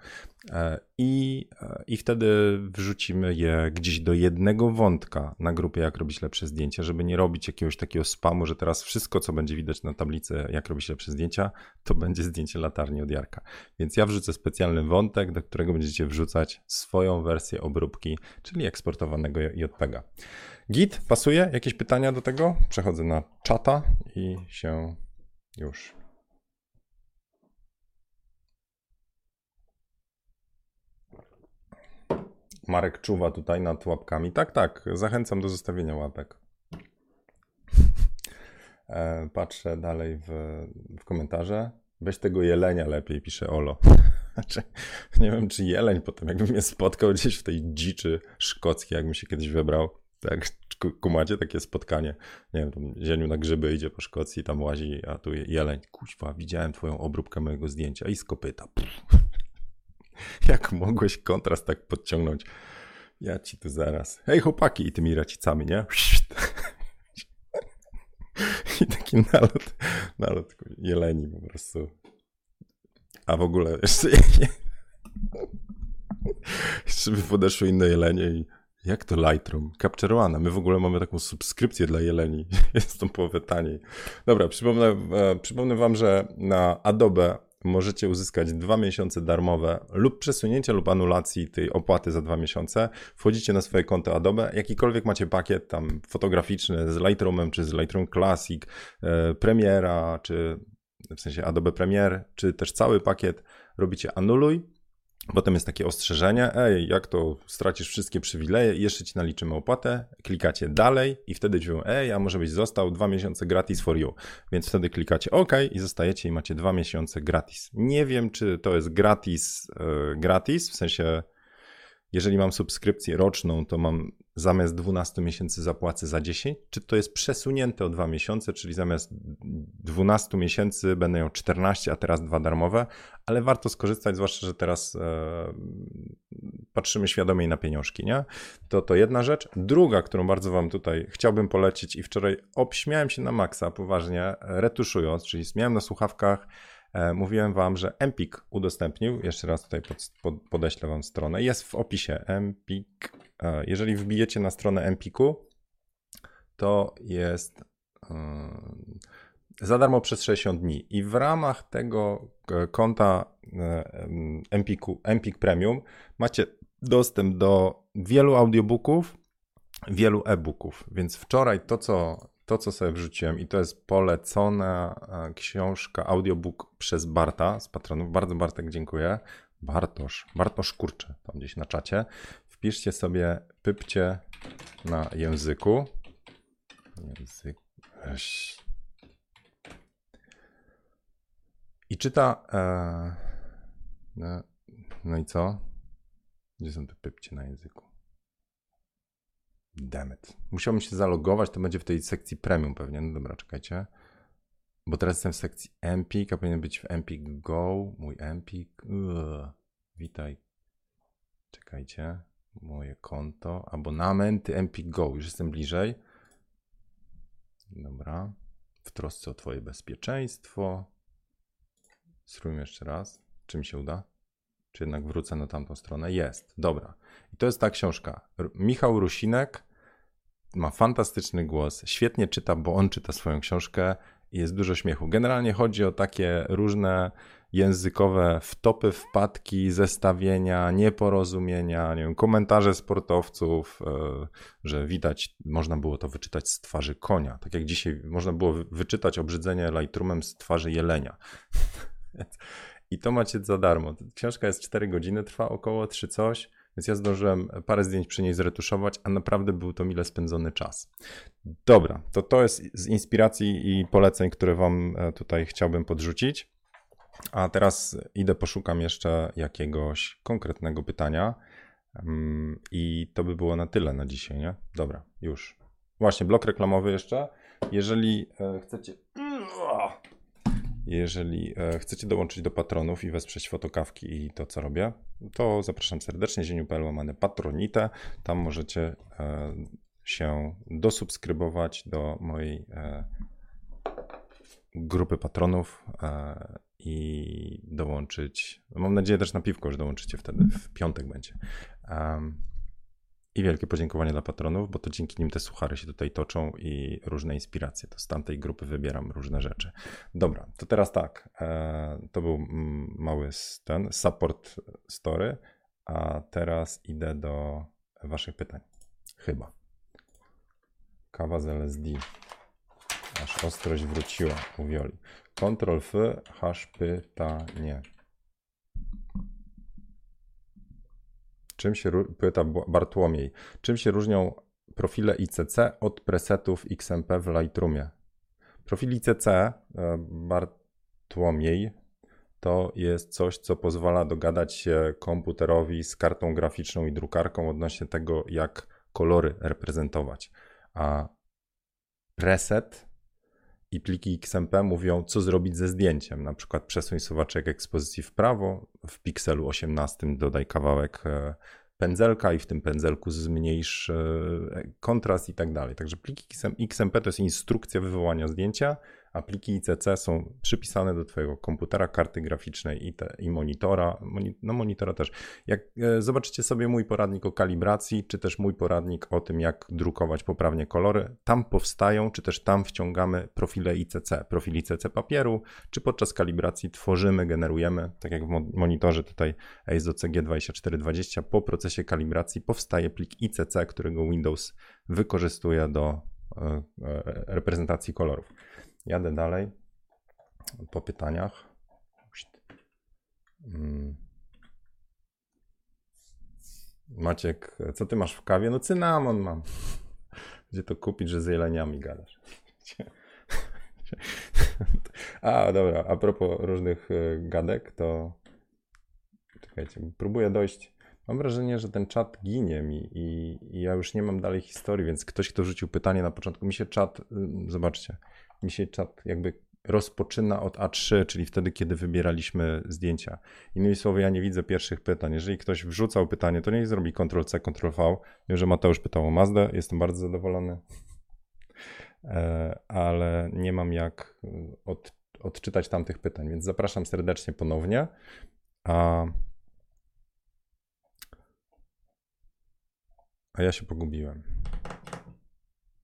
E, I, e, I wtedy wrzucimy je gdzieś do jednego wątka na grupie, jak robić lepsze zdjęcia, żeby nie robić jakiegoś takiego spamu, że teraz wszystko, co będzie widać na tablicy, jak robić lepsze zdjęcia, to będzie zdjęcie latarni od Jarka. Więc ja wrzucę specjalny wątek, do którego będziecie wrzucać swoją wersję obróbki, czyli eksportowanego JPEGa. Git, pasuje? Jakieś pytania do tego? Przechodzę na czata i się już. Marek czuwa tutaj nad łapkami. Tak, tak, zachęcam do zostawienia łapek. E, patrzę dalej w, w komentarze. Weź tego jelenia lepiej, pisze Olo. Znaczy, nie wiem, czy jeleń potem, jakby mnie spotkał gdzieś w tej dziczy szkockiej, jakbym się kiedyś wybrał. Tak, kumacie takie spotkanie. Nie wiem, tam zieniu na grzyby idzie po Szkocji, tam łazi, a tu jeleń. Kuźwa, widziałem twoją obróbkę mojego zdjęcia i skopyta. Jak mogłeś kontrast tak podciągnąć? Ja ci tu zaraz. Hej chłopaki i tymi racicami, nie? I taki nalot, nalot jeleni po prostu. A w ogóle jeszcze, jeszcze by podeszły inne jelenie i jak to Lightroom? Capture One. My w ogóle mamy taką subskrypcję dla jeleni. Jest to połowę taniej. Dobra, przypomnę, e, przypomnę wam, że na Adobe możecie uzyskać dwa miesiące darmowe lub przesunięcie lub anulacji tej opłaty za dwa miesiące. Wchodzicie na swoje konto Adobe, jakikolwiek macie pakiet tam fotograficzny z Lightroomem, czy z Lightroom Classic, e, Premiera, czy w sensie Adobe Premiere, czy też cały pakiet, robicie anuluj Potem jest takie ostrzeżenie, ej, jak to stracisz wszystkie przywileje jeszcze ci naliczymy opłatę, klikacie dalej i wtedy mówią, ej, a może byś został dwa miesiące gratis for you. Więc wtedy klikacie OK i zostajecie i macie dwa miesiące gratis. Nie wiem, czy to jest gratis, yy, gratis, w sensie jeżeli mam subskrypcję roczną, to mam zamiast 12 miesięcy zapłacę za 10, czy to jest przesunięte o 2 miesiące, czyli zamiast 12 miesięcy będę miał 14, a teraz dwa darmowe, ale warto skorzystać, zwłaszcza, że teraz e, patrzymy świadomie na pieniążki, nie? To to jedna rzecz. Druga, którą bardzo wam tutaj chciałbym polecić i wczoraj obśmiałem się na maksa poważnie, retuszując, czyli miałem na słuchawkach mówiłem wam, że Empik udostępnił, jeszcze raz tutaj pod, pod, podeślę wam stronę, jest w opisie. Empik. E, jeżeli wbijecie na stronę Empiku, to jest e, za darmo przez 60 dni. I w ramach tego konta Empiku, Empik Premium macie dostęp do wielu audiobooków, wielu e-booków, więc wczoraj to, co to, co sobie wrzuciłem, i to jest polecona e, książka, audiobook przez Barta z patronów. Bardzo Bartek dziękuję. Bartosz, Bartosz Kurcze, tam gdzieś na czacie. Wpiszcie sobie pypcie na języku. Język. I czyta. E, no, no i co? Gdzie są te pypcie na języku? Dammit. Musiałbym się zalogować, to będzie w tej sekcji premium pewnie. No dobra, czekajcie. Bo teraz jestem w sekcji Empik, a powinien być w Empik Go. Mój Empik. Witaj. Czekajcie. Moje konto. Abonamenty Empik Go. Już jestem bliżej. Dobra. W trosce o Twoje bezpieczeństwo. Spróbujmy jeszcze raz. Czy mi się uda? Czy jednak wrócę na tamtą stronę? Jest. Dobra. I to jest ta książka. Michał Rusinek ma fantastyczny głos, świetnie czyta, bo on czyta swoją książkę i jest dużo śmiechu. Generalnie chodzi o takie różne językowe wtopy, wpadki, zestawienia, nieporozumienia, nie wiem, komentarze sportowców, e, że widać, można było to wyczytać z twarzy konia. Tak jak dzisiaj można było wyczytać obrzydzenie Lightroomem z twarzy jelenia. I to macie za darmo. Książka jest 4 godziny, trwa około 3 coś. Więc ja zdążyłem parę zdjęć przy niej zretuszować, a naprawdę był to mile spędzony czas. Dobra, to to jest z inspiracji i poleceń, które Wam e, tutaj chciałbym podrzucić. A teraz idę, poszukam jeszcze jakiegoś konkretnego pytania. Mm, I to by było na tyle na dzisiaj, nie? Dobra, już. Właśnie, blok reklamowy jeszcze. Jeżeli e, chcecie. Jeżeli e, chcecie dołączyć do patronów i wesprzeć fotokawki i to, co robię, to zapraszam serdecznie, zieniu.pl łamane patronite. Tam możecie e, się dosubskrybować do mojej, e, grupy patronów i dołączyć. Mam nadzieję też na piwko, że dołączycie wtedy. W piątek będzie. I wielkie podziękowanie dla patronów, bo to dzięki nim te suchary się tutaj toczą i różne inspiracje. To z tamtej grupy wybieram różne rzeczy. Dobra, to teraz tak. E, to był mm, mały ten support story, a teraz idę do Waszych pytań. Chyba. Kawa z LSD. Aż ostrość wróciła u Wioli. Ctrl F, hash pytanie. Czym się, pyta Bartłomiej, czym się różnią profile ICC od presetów XMP w Lightroomie? Profil ICC, e, Bartłomiej, to jest coś, co pozwala dogadać się komputerowi z kartą graficzną i drukarką odnośnie tego, jak kolory reprezentować. A preset i pliki XMP mówią, co zrobić ze zdjęciem. Na przykład przesuń suwaczek ekspozycji w prawo, w pikselu 18 dodaj kawałek e, pędzelka i w tym pędzelku zmniejsz e, kontrast i tak dalej. Także pliki XMP to jest instrukcja wywołania zdjęcia, a pliki ICC są przypisane do Twojego komputera, karty graficznej i, te, i monitora, moni, no monitora też. Jak e, zobaczycie sobie mój poradnik o kalibracji, czy też mój poradnik o tym, jak drukować poprawnie kolory, tam powstają, czy też tam wciągamy profile ICC, profil ICC papieru, czy podczas kalibracji tworzymy, generujemy, tak jak w monitorze tutaj AISO CG2420, po procesie kalibracji powstaje plik ICC, którego Windows wykorzystuje do e, e, reprezentacji kolorów. Jadę dalej po pytaniach. Mm. Maciek, co ty masz w kawie? No cynamon mam. Gdzie to kupić, że z jeleniami gadasz? A, dobra, a propos różnych e, gadek, to czekajcie, próbuję dojść. Mam wrażenie, że ten czat ginie mi i, i ja już nie mam dalej historii, więc ktoś, kto rzucił pytanie na początku, mi się czat, y, zobaczcie, mi się czat jakby rozpoczyna od A3, czyli wtedy, kiedy wybieraliśmy zdjęcia. Innymi słowy, ja nie widzę pierwszych pytań. Jeżeli ktoś wrzucał pytanie, to niech zrobi Ctrl-C, Ctrl-V. Wiem, że Mateusz pytał o Mazdę, jestem bardzo zadowolony, e, ale nie mam jak od, odczytać tamtych pytań, więc zapraszam serdecznie ponownie. A, a ja się pogubiłem.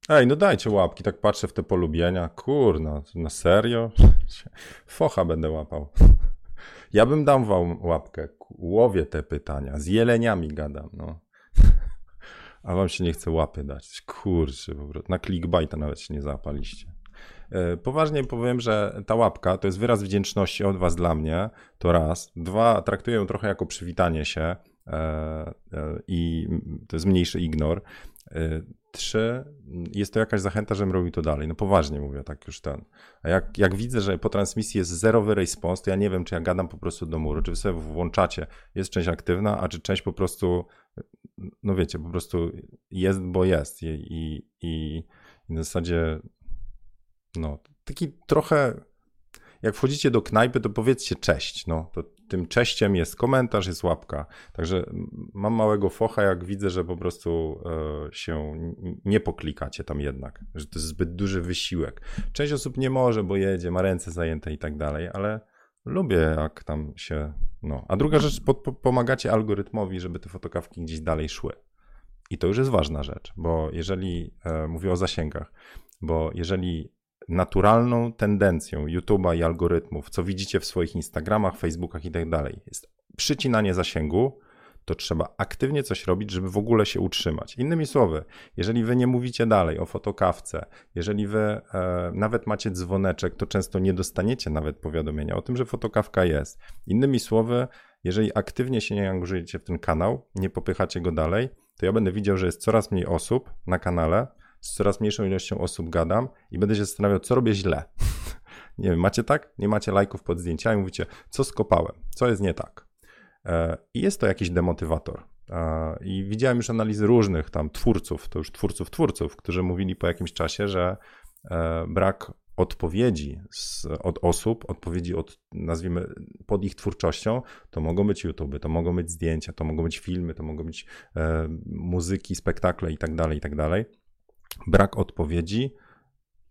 Ej, no dajcie łapki, tak patrzę w te polubienia. Kurna, na serio? Focha będę łapał. Ja bym dał wam łapkę. Łowię te pytania. Z jeleniami gadam, no. A wam się nie chce łapy dać. Kurczę, po prostu. Na clickbaita nawet się nie zapaliście. E, poważnie powiem, że ta łapka to jest wyraz wdzięczności od was dla mnie, to raz. Dwa, traktuję ją trochę jako przywitanie się e, e, i to jest mniejszy ignor. Trzy, jest to jakaś zachęta, żebym robił to dalej. No poważnie mówię, tak już ten. A jak, jak widzę, że po transmisji jest zerowy response, to ja nie wiem, czy ja gadam po prostu do muru, czy wy sobie włączacie, jest część aktywna, a czy część po prostu, no wiecie, po prostu jest, bo jest. I, i, i, i w zasadzie, no, taki trochę, jak wchodzicie do knajpy, to powiedzcie cześć, no, to tym cześciem jest komentarz, jest łapka. Także mam małego focha, jak widzę, że po prostu e, się nie poklikacie tam jednak, że to jest zbyt duży wysiłek. Część osób nie może, bo jedzie, ma ręce zajęte i tak dalej, ale lubię jak tam się, no. A druga rzecz, po, po, pomagacie algorytmowi, żeby te fotokawki gdzieś dalej szły. I to już jest ważna rzecz, bo jeżeli, e, mówię o zasięgach, bo jeżeli naturalną tendencją YouTube'a i algorytmów, co widzicie w swoich Instagramach, Facebookach i tak dalej, jest przycinanie zasięgu, to trzeba aktywnie coś robić, żeby w ogóle się utrzymać. Innymi słowy, jeżeli wy nie mówicie dalej o fotokawce, jeżeli wy e, nawet macie dzwoneczek, to często nie dostaniecie nawet powiadomienia o tym, że fotokawka jest. Innymi słowy, jeżeli aktywnie się nie angażujecie w ten kanał, nie popychacie go dalej, to ja będę widział, że jest coraz mniej osób na kanale, z coraz mniejszą ilością osób gadam i będę się zastanawiał, co robię źle. nie wiem, macie tak? Nie macie lajków pod zdjęciami, mówicie, co skopałem, co jest nie tak. E, I jest to jakiś demotywator. E, I widziałem już analizy różnych tam twórców, to już twórców, twórców, którzy mówili po jakimś czasie, że e, brak odpowiedzi z, od osób, odpowiedzi od, nazwijmy, pod ich twórczością, to mogą być YouTube, to mogą być zdjęcia, to mogą być filmy, to mogą być e, muzyki, spektakle i tak dalej, i tak dalej brak odpowiedzi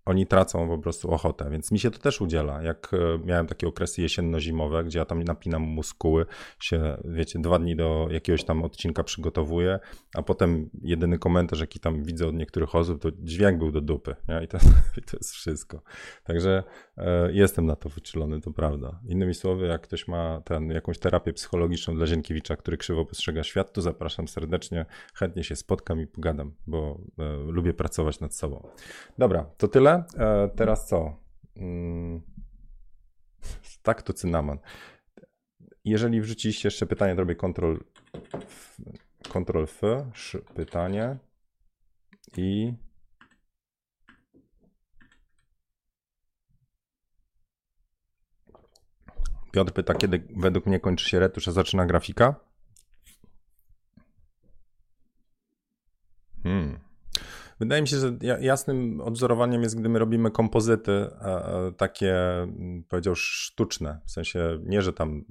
oni tracą po prostu ochotę, więc mi się to też udziela. Jak e, miałem takie okresy jesienno-zimowe, gdzie ja tam napinam muskuły, się, wiecie, dwa dni do jakiegoś tam odcinka przygotowuję, a potem jedyny komentarz, jaki tam widzę od niektórych osób, to dźwięk był do dupy, nie? I, to, i to jest wszystko. Także e, jestem na to wyczulony, to prawda. Innymi słowy, jak ktoś ma ten, jakąś terapię psychologiczną dla Zienkiewicza, który krzywo postrzega świat, to zapraszam serdecznie, chętnie się spotkam i pogadam, bo e, lubię pracować nad sobą. Dobra, to tyle. E, teraz co? Mm. Tak, to cynaman. Jeżeli wrzuciliście jeszcze pytanie, to robię Ctrl, Ctrl F, pytanie i Piotr pyta, kiedy według mnie kończy się retusz, a zaczyna grafika? Hmm. Wydaje mi się, że jasnym odzorowaniem jest, gdy my robimy kompozyty takie, powiedział, sztuczne. W sensie nie, że tam.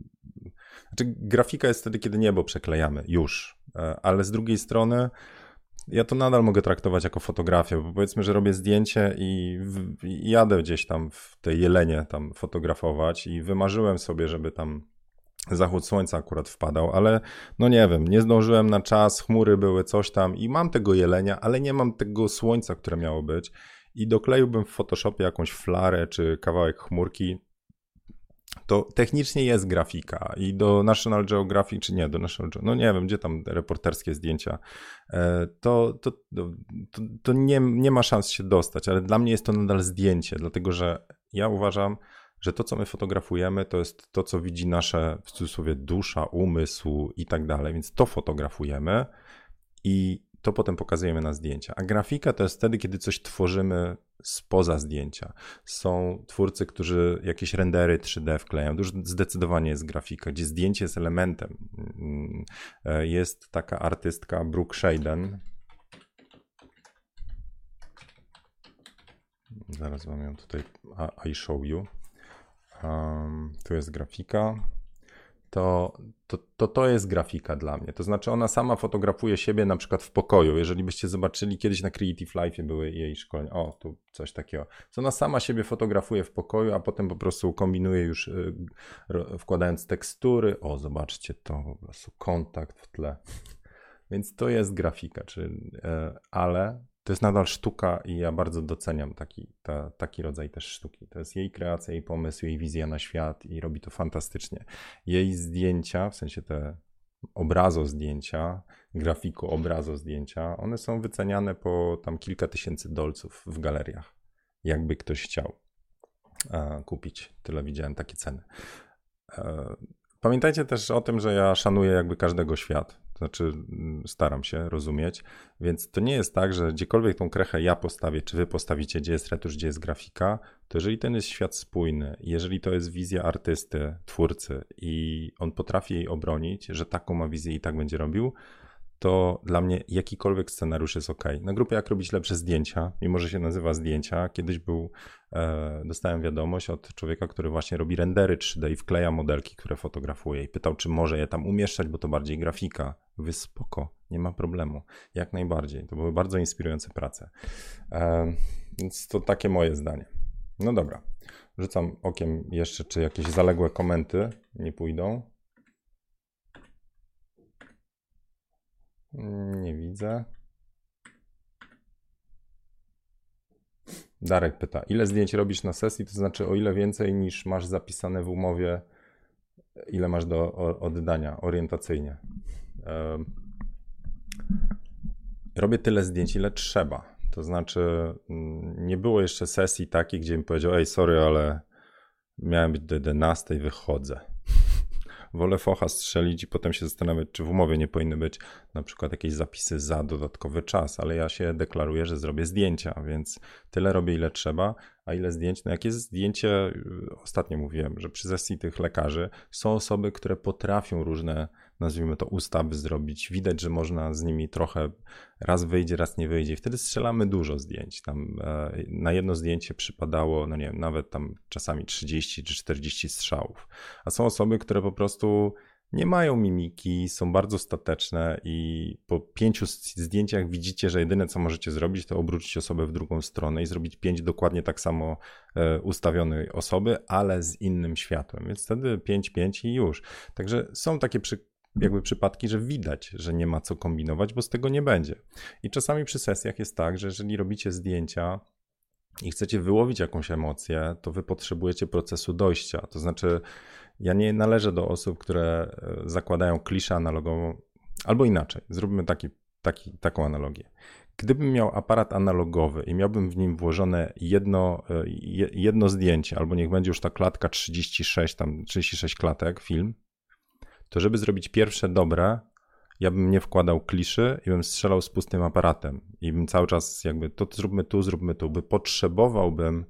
Znaczy, grafika jest wtedy, kiedy niebo przeklejamy, już. Ale z drugiej strony, ja to nadal mogę traktować jako fotografię, bo powiedzmy, że robię zdjęcie i, w, i jadę gdzieś tam w tej jelenie tam fotografować i wymarzyłem sobie, żeby tam Zachód słońca akurat wpadał, ale no nie wiem, nie zdążyłem na czas, chmury były, coś tam i mam tego jelenia, ale nie mam tego słońca, które miało być. I dokleiłbym w Photoshopie jakąś flarę czy kawałek chmurki. To technicznie jest grafika i do National Geographic, czy nie, do National no nie wiem, gdzie tam reporterskie zdjęcia, e, to, to, to, to nie, nie ma szans się dostać, ale dla mnie jest to nadal zdjęcie, dlatego że ja uważam, że to, co my fotografujemy, to jest to, co widzi nasze, w cudzysłowie, dusza, umysł i tak dalej, więc to fotografujemy i to potem pokazujemy na zdjęcia. A grafika to jest wtedy, kiedy coś tworzymy spoza zdjęcia. Są twórcy, którzy jakieś rendery 3D wklejają. To już zdecydowanie jest grafika, gdzie zdjęcie jest elementem. E, jest taka artystka Brooke Shaden. Zaraz wam ją tutaj I show you um, tu jest grafika, to, to, to to jest grafika dla mnie. To znaczy ona sama fotografuje siebie na przykład w pokoju. Jeżeli byście zobaczyli kiedyś na Creative Life były jej szkolenia, o tu coś takiego. To ona sama siebie fotografuje w pokoju, a potem po prostu kombinuje już y, wkładając tekstury. O, zobaczcie to, po prostu kontakt w tle. Więc to jest grafika, czy, y, ale to jest nadal sztuka i ja bardzo doceniam taki, ta, taki rodzaj też sztuki. To jest jej kreacja, jej pomysł, jej wizja na świat i robi to fantastycznie. Jej zdjęcia, w sensie te obrazo zdjęcia, grafiku obrazo zdjęcia, one są wyceniane po tam kilka tysięcy dolców w galeriach, jakby ktoś chciał kupić. Tyle widziałem takie ceny. E, pamiętajcie też o tym, że ja szanuję jakby każdego świat. Znaczy, mm, staram się rozumieć, więc to nie jest tak, że gdziekolwiek tą krechę ja postawię, czy wy postawicie, gdzie jest retusz, gdzie jest grafika, to jeżeli ten jest świat spójny, jeżeli to jest wizja artysty, twórcy i on potrafi jej obronić, że taką ma wizję i tak będzie robił, to dla mnie jakikolwiek scenariusz jest ok. Na grupie Jak robić lepsze zdjęcia, mimo że się nazywa zdjęcia, kiedyś był, e, dostałem wiadomość od człowieka, który właśnie robi rendery 3D i wkleja modelki, które fotografuje i pytał, czy może je tam umieszczać, bo to bardziej grafika. Wy spoko, nie ma problemu, jak najbardziej. To były bardzo inspirujące prace. E, więc to takie moje zdanie. No dobra, rzucam okiem jeszcze, czy jakieś zaległe komenty nie pójdą. Nie widzę. Darek pyta, ile zdjęć robisz na sesji? To znaczy, o ile więcej niż masz zapisane w umowie, ile masz do oddania orientacyjnie. Robię tyle zdjęć, ile trzeba. To znaczy, mm, nie było jeszcze sesji takiej, gdzie mi powiedział: Ej, sorry, ale miałem być do 11, wychodzę wolę focha strzelić i potem się zastanawiać, czy w umowie nie powinny być na przykład jakieś zapisy za dodatkowy czas, ale ja się deklaruję, że zrobię zdjęcia, więc tyle robię, ile trzeba, a ile zdjęć, no jak jest zdjęcie, y, ostatnio mówiłem, że przy sesji tych lekarzy są osoby, które potrafią różne nazwijmy to, ustawy zrobić. Widać, że można z nimi trochę raz wyjdzie, raz nie wyjdzie. Wtedy strzelamy dużo zdjęć. Tam e, na jedno zdjęcie przypadało, no nie wiem, nawet tam czasami 30 czy 40 strzałów. A są osoby, które po prostu nie mają mimiki, są bardzo stateczne i po pięciu zdjęciach widzicie, że jedyne co możecie zrobić, to obrócić osobę w drugą stronę i zrobić pięć dokładnie tak samo e, ustawionej osoby, ale z innym światłem. Więc wtedy 5-5 i już. Także są takie jakby przypadki, że widać, że nie ma co kombinować, bo z tego nie będzie. I czasami przy sesjach jest tak, że jeżeli robicie zdjęcia i chcecie wyłowić jakąś emocję, to wy potrzebujecie procesu dojścia. To znaczy, ja nie należę do osób, które e, zakładają kliszę analogową, albo inaczej, zróbmy taki, taki, taką analogię. Gdybym miał aparat analogowy i miałbym w nim włożone jedno, e, jedno zdjęcie, albo niech będzie już ta klatka 36, tam 36 klatek, film, to żeby zrobić pierwsze dobre, ja bym nie wkładał kliszy i bym strzelał z pustym aparatem. I bym cały czas jakby to zróbmy tu, zróbmy tu, by potrzebowałbym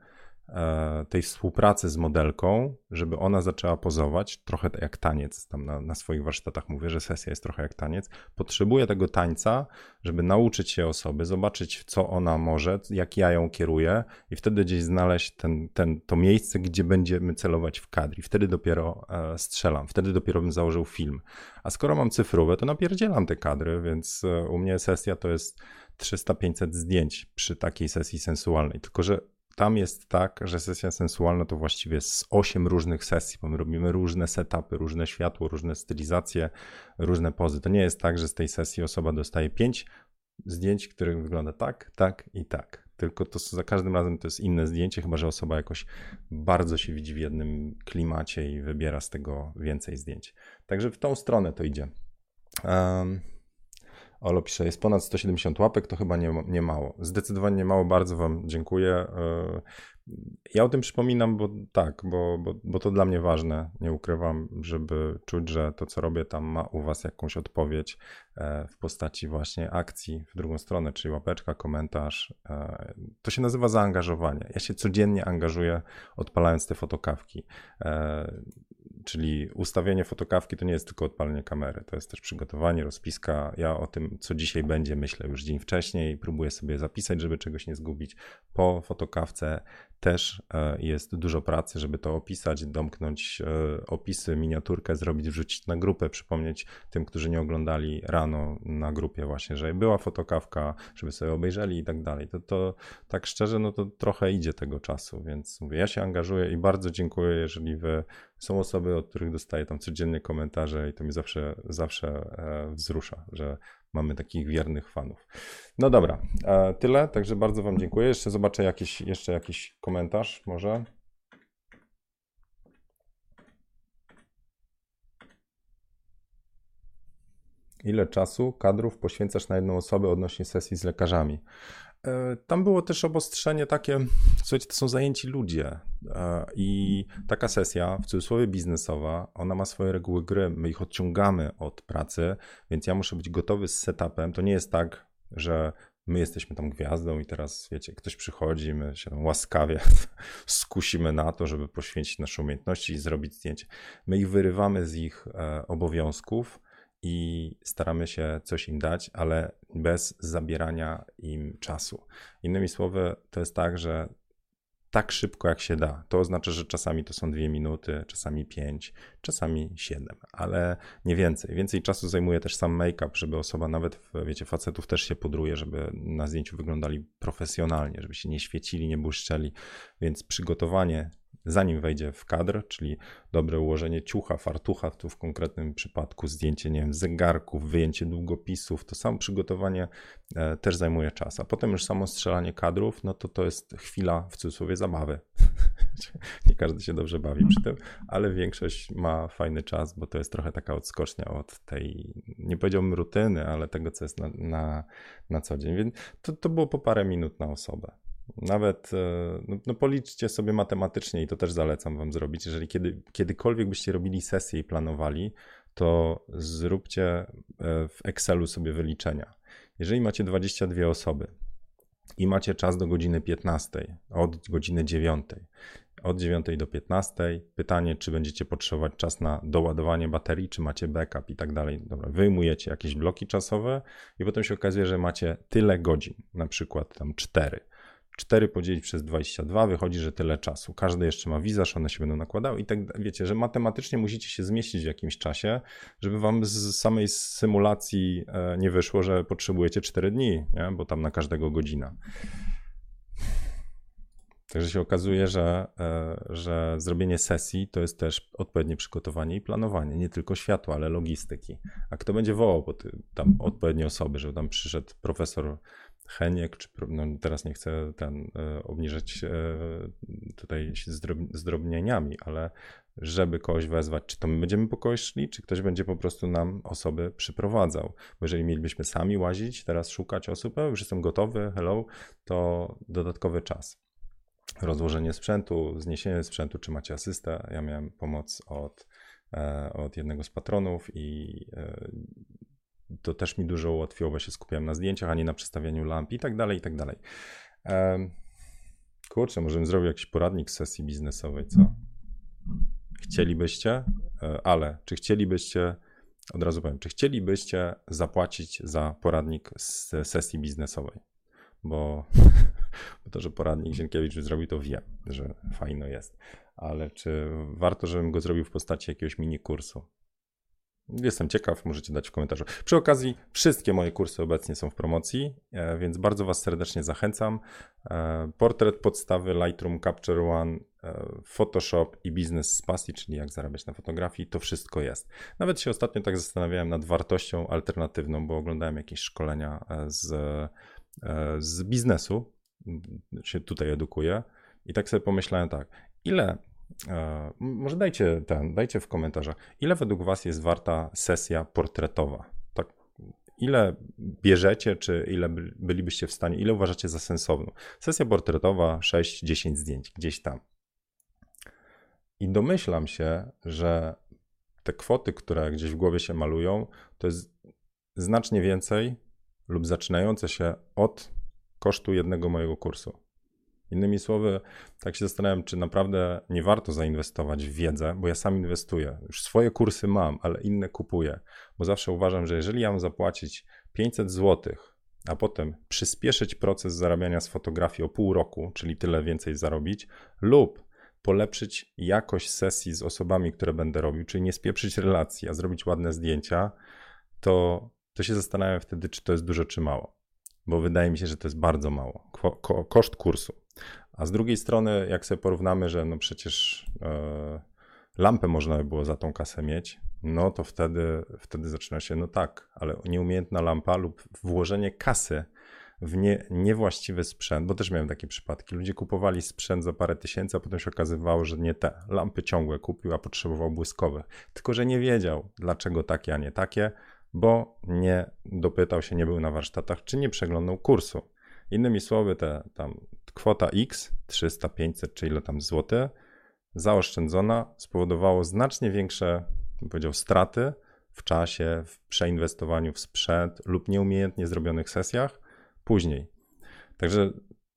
tej współpracy z modelką, żeby ona zaczęła pozować, trochę jak taniec, tam na, na, swoich warsztatach mówię, że sesja jest trochę jak taniec, potrzebuje tego tańca, żeby nauczyć się osoby, zobaczyć co ona może, jak ja ją kieruję i wtedy gdzieś znaleźć ten, ten, to miejsce, gdzie będziemy celować w kadr i wtedy dopiero e, strzelam, wtedy dopiero bym założył film. A skoro mam cyfrowe, to napierdzielam te kadry, więc e, u mnie sesja to jest 300-500 zdjęć przy takiej sesji sensualnej, tylko że tam jest tak, że sesja sensualna to właściwie z 8 różnych sesji, bo my robimy różne setupy, różne światło, różne stylizacje, różne pozy. To nie jest tak, że z tej sesji osoba dostaje 5 zdjęć, których wygląda tak, tak i tak. Tylko to za każdym razem to jest inne zdjęcie, chyba że osoba jakoś bardzo się widzi w jednym klimacie i wybiera z tego więcej zdjęć. Także w tą stronę to idzie. Um, Olo pisze, jest ponad 170 łapek, to chyba nie, nie mało. Zdecydowanie nie mało, bardzo Wam dziękuję. E, ja o tym przypominam, bo tak, bo, bo, bo to dla mnie ważne. Nie ukrywam, żeby czuć, że to, co robię tam, ma u Was jakąś odpowiedź e, w postaci właśnie akcji w drugą stronę, czyli łapeczka, komentarz. E, to się nazywa zaangażowanie. Ja się codziennie angażuję, odpalając te fotokawki. Czyli ustawienie fotokawki to nie jest tylko odpalenie kamery, to jest też przygotowanie, rozpiska. Ja o tym, co dzisiaj będzie, myślę już dzień wcześniej, próbuję sobie zapisać, żeby czegoś nie zgubić. Po fotokawce też e, jest dużo pracy, żeby to opisać, domknąć e, opisy, miniaturkę, zrobić, wrzucić na grupę, przypomnieć tym, którzy nie oglądali rano na grupie właśnie, że była fotokawka, żeby sobie obejrzeli i tak dalej. To, to tak szczerze, no to trochę idzie tego czasu, więc mówię, ja się angażuję i bardzo dziękuję, jeżeli wy są osoby, od których dostaję tam codziennie komentarze i to mi zawsze, zawsze e, wzrusza, że mamy takich wiernych fanów. No dobra, e, tyle, także bardzo Wam dziękuję. Jeszcze zobaczę jakiś, jeszcze jakiś komentarz może. Ile czasu kadrów poświęcasz na jedną osobę odnośnie sesji z lekarzami? E, tam było też obostrzenie takie, słuchajcie, to są zajęci ludzie e, i taka sesja, w cudzysłowie biznesowa, ona ma swoje reguły gry, my ich odciągamy od pracy, więc ja muszę być gotowy z setupem. To nie jest tak, że my jesteśmy tam gwiazdą i teraz, wiecie, ktoś przychodzi, my się tam łaskawie skusimy na to, żeby poświęcić nasze umiejętności i zrobić zdjęcie. My ich wyrywamy z ich e, obowiązków, i staramy się coś im dać, ale bez zabierania im czasu. Innymi słowy, to jest tak, że tak szybko jak się da. To oznacza, że czasami to są dwie minuty, czasami pięć, czasami siedem, ale nie więcej. Więcej czasu zajmuje też sam make-up, żeby osoba nawet, wiecie, facetów też się pudruje, żeby na zdjęciu wyglądali profesjonalnie, żeby się nie świecili, nie błyszczeli, więc przygotowanie zanim wejdzie w kadr, czyli dobre ułożenie ciucha, fartucha, tu w konkretnym przypadku zdjęcie, nie wiem, zegarków, wyjęcie długopisów, to samo przygotowanie e, też zajmuje czas, a potem już samo strzelanie kadrów, no to to jest chwila w cudzysłowie zabawy. nie każdy się dobrze bawi przy tym, ale większość ma fajny czas, bo to jest trochę taka odskocznia od tej, nie powiedziałbym rutyny, ale tego, co jest na, na, na co dzień. Więc to, to było po parę minut na osobę. Nawet e, no, no, policzcie sobie matematycznie i to też zalecam wam zrobić. Jeżeli kiedy, kiedykolwiek byście robili sesję i planowali, to zróbcie e, w Excelu sobie wyliczenia. Jeżeli macie 22 osoby i macie czas do godziny 15, od godziny 9, od 9 do 15, pytanie, czy będziecie potrzebować czas na doładowanie baterii, czy macie backup i tak dalej. Dobra, wyjmujecie jakieś bloki czasowe i potem się okazuje, że macie tyle godzin, na przykład tam 4 4 podzielić przez 22 wychodzi, że tyle czasu. Każdy jeszcze ma wizaż, one się będą nakładały i tak wiecie, że matematycznie musicie się zmieścić w jakimś czasie, żeby wam z samej symulacji e, nie wyszło, że potrzebujecie 4 dni, nie? bo tam na każdego godzina. Także się okazuje, że, e, że zrobienie sesji to jest też odpowiednie przygotowanie i planowanie, nie tylko światła, ale logistyki. A kto będzie wołał po tam odpowiednie osoby, żeby tam przyszedł profesor Heniek, czy no teraz nie chcę ten e, obniżać e, tutaj zdrobnieniami, ale żeby kogoś wezwać, czy to my będziemy po kogoś szli, czy ktoś będzie po prostu nam osoby przyprowadzał. Bo jeżeli mielibyśmy sami łazić, teraz szukać osób, już jestem gotowy, hello, to dodatkowy czas rozłożenie sprzętu, zniesienie sprzętu, czy macie asystę. Ja miałem pomoc od, e, od jednego z patronów i to też mi dużo ułatwiło, bo się skupiałem na zdjęciach, a nie na przestawianiu lamp i tak dalej, i tak dalej. Kurczę, może bym zrobił jakiś poradnik sesji biznesowej, co? Chcielibyście, e, ale czy chcielibyście, od razu powiem, czy chcielibyście zapłacić za poradnik z sesji biznesowej? Bo bo to, że poradnik Zienkiewicz zrobił, to wiem, że fajno jest. Ale czy warto, żebym go zrobił w postaci jakiegoś mini kursu? Jestem ciekaw, możecie dać w komentarzu. Przy okazji, wszystkie moje kursy obecnie są w promocji, e, więc bardzo Was serdecznie zachęcam. E, portret podstawy, Lightroom Capture One, e, Photoshop i biznes z pasji, czyli jak zarabiać na fotografii, to wszystko jest. Nawet się ostatnio tak zastanawiałem nad wartością alternatywną, bo oglądałem jakieś szkolenia z, z biznesu się tutaj edukuję. I tak sobie pomyślałem tak, ile, e, może dajcie ten, dajcie w komentarzach, ile według Was jest warta sesja portretowa? Tak, ile bierzecie, czy ile bylibyście w stanie, ile uważacie za sensowną? Sesja portretowa 6-10 zdjęć, gdzieś tam. I domyślam się, że te kwoty, które gdzieś w głowie się malują, to jest znacznie więcej lub zaczynające się od kosztu jednego mojego kursu. Innymi słowy, tak się zastanawiam, czy naprawdę nie warto zainwestować w wiedzę, bo ja sam inwestuję. Już swoje kursy mam, ale inne kupuję, bo zawsze uważam, że jeżeli ja mam zapłacić 500 zł, a potem przyspieszyć proces zarabiania z fotografii o pół roku, czyli tyle więcej zarobić, lub polepszyć jakość sesji z osobami, które będę robił, czyli nie spieprzyć relacji, a zrobić ładne zdjęcia, to, to się zastanawiam wtedy, czy to jest dużo, czy mało bo wydaje mi się, że to jest bardzo mało. Ko ko koszt kursu. A z drugiej strony, jak sobie porównamy, że no przecież e, lampę można by było za tą kasę mieć, no to wtedy, wtedy zaczyna się, no tak, ale nieumiejętna lampa lub włożenie kasy w nie, niewłaściwy sprzęt, bo też miałem takie przypadki. Ludzie kupowali sprzęt za parę tysięcy, a potem się okazywało, że nie te. Lampy ciągłe kupił, a potrzebował błyskowych. Tylko, że nie wiedział, dlaczego takie, a nie takie bo nie dopytał się, nie był na warsztatach, czy nie przeglądał kursu. Innymi słowy, te tam kwota X, 300, 500 czy ile tam złoty, zaoszczędzona spowodowało znacznie większe, powiedział, straty w czasie, w przeinwestowaniu w sprzęt lub nieumiejętnie zrobionych sesjach później. Także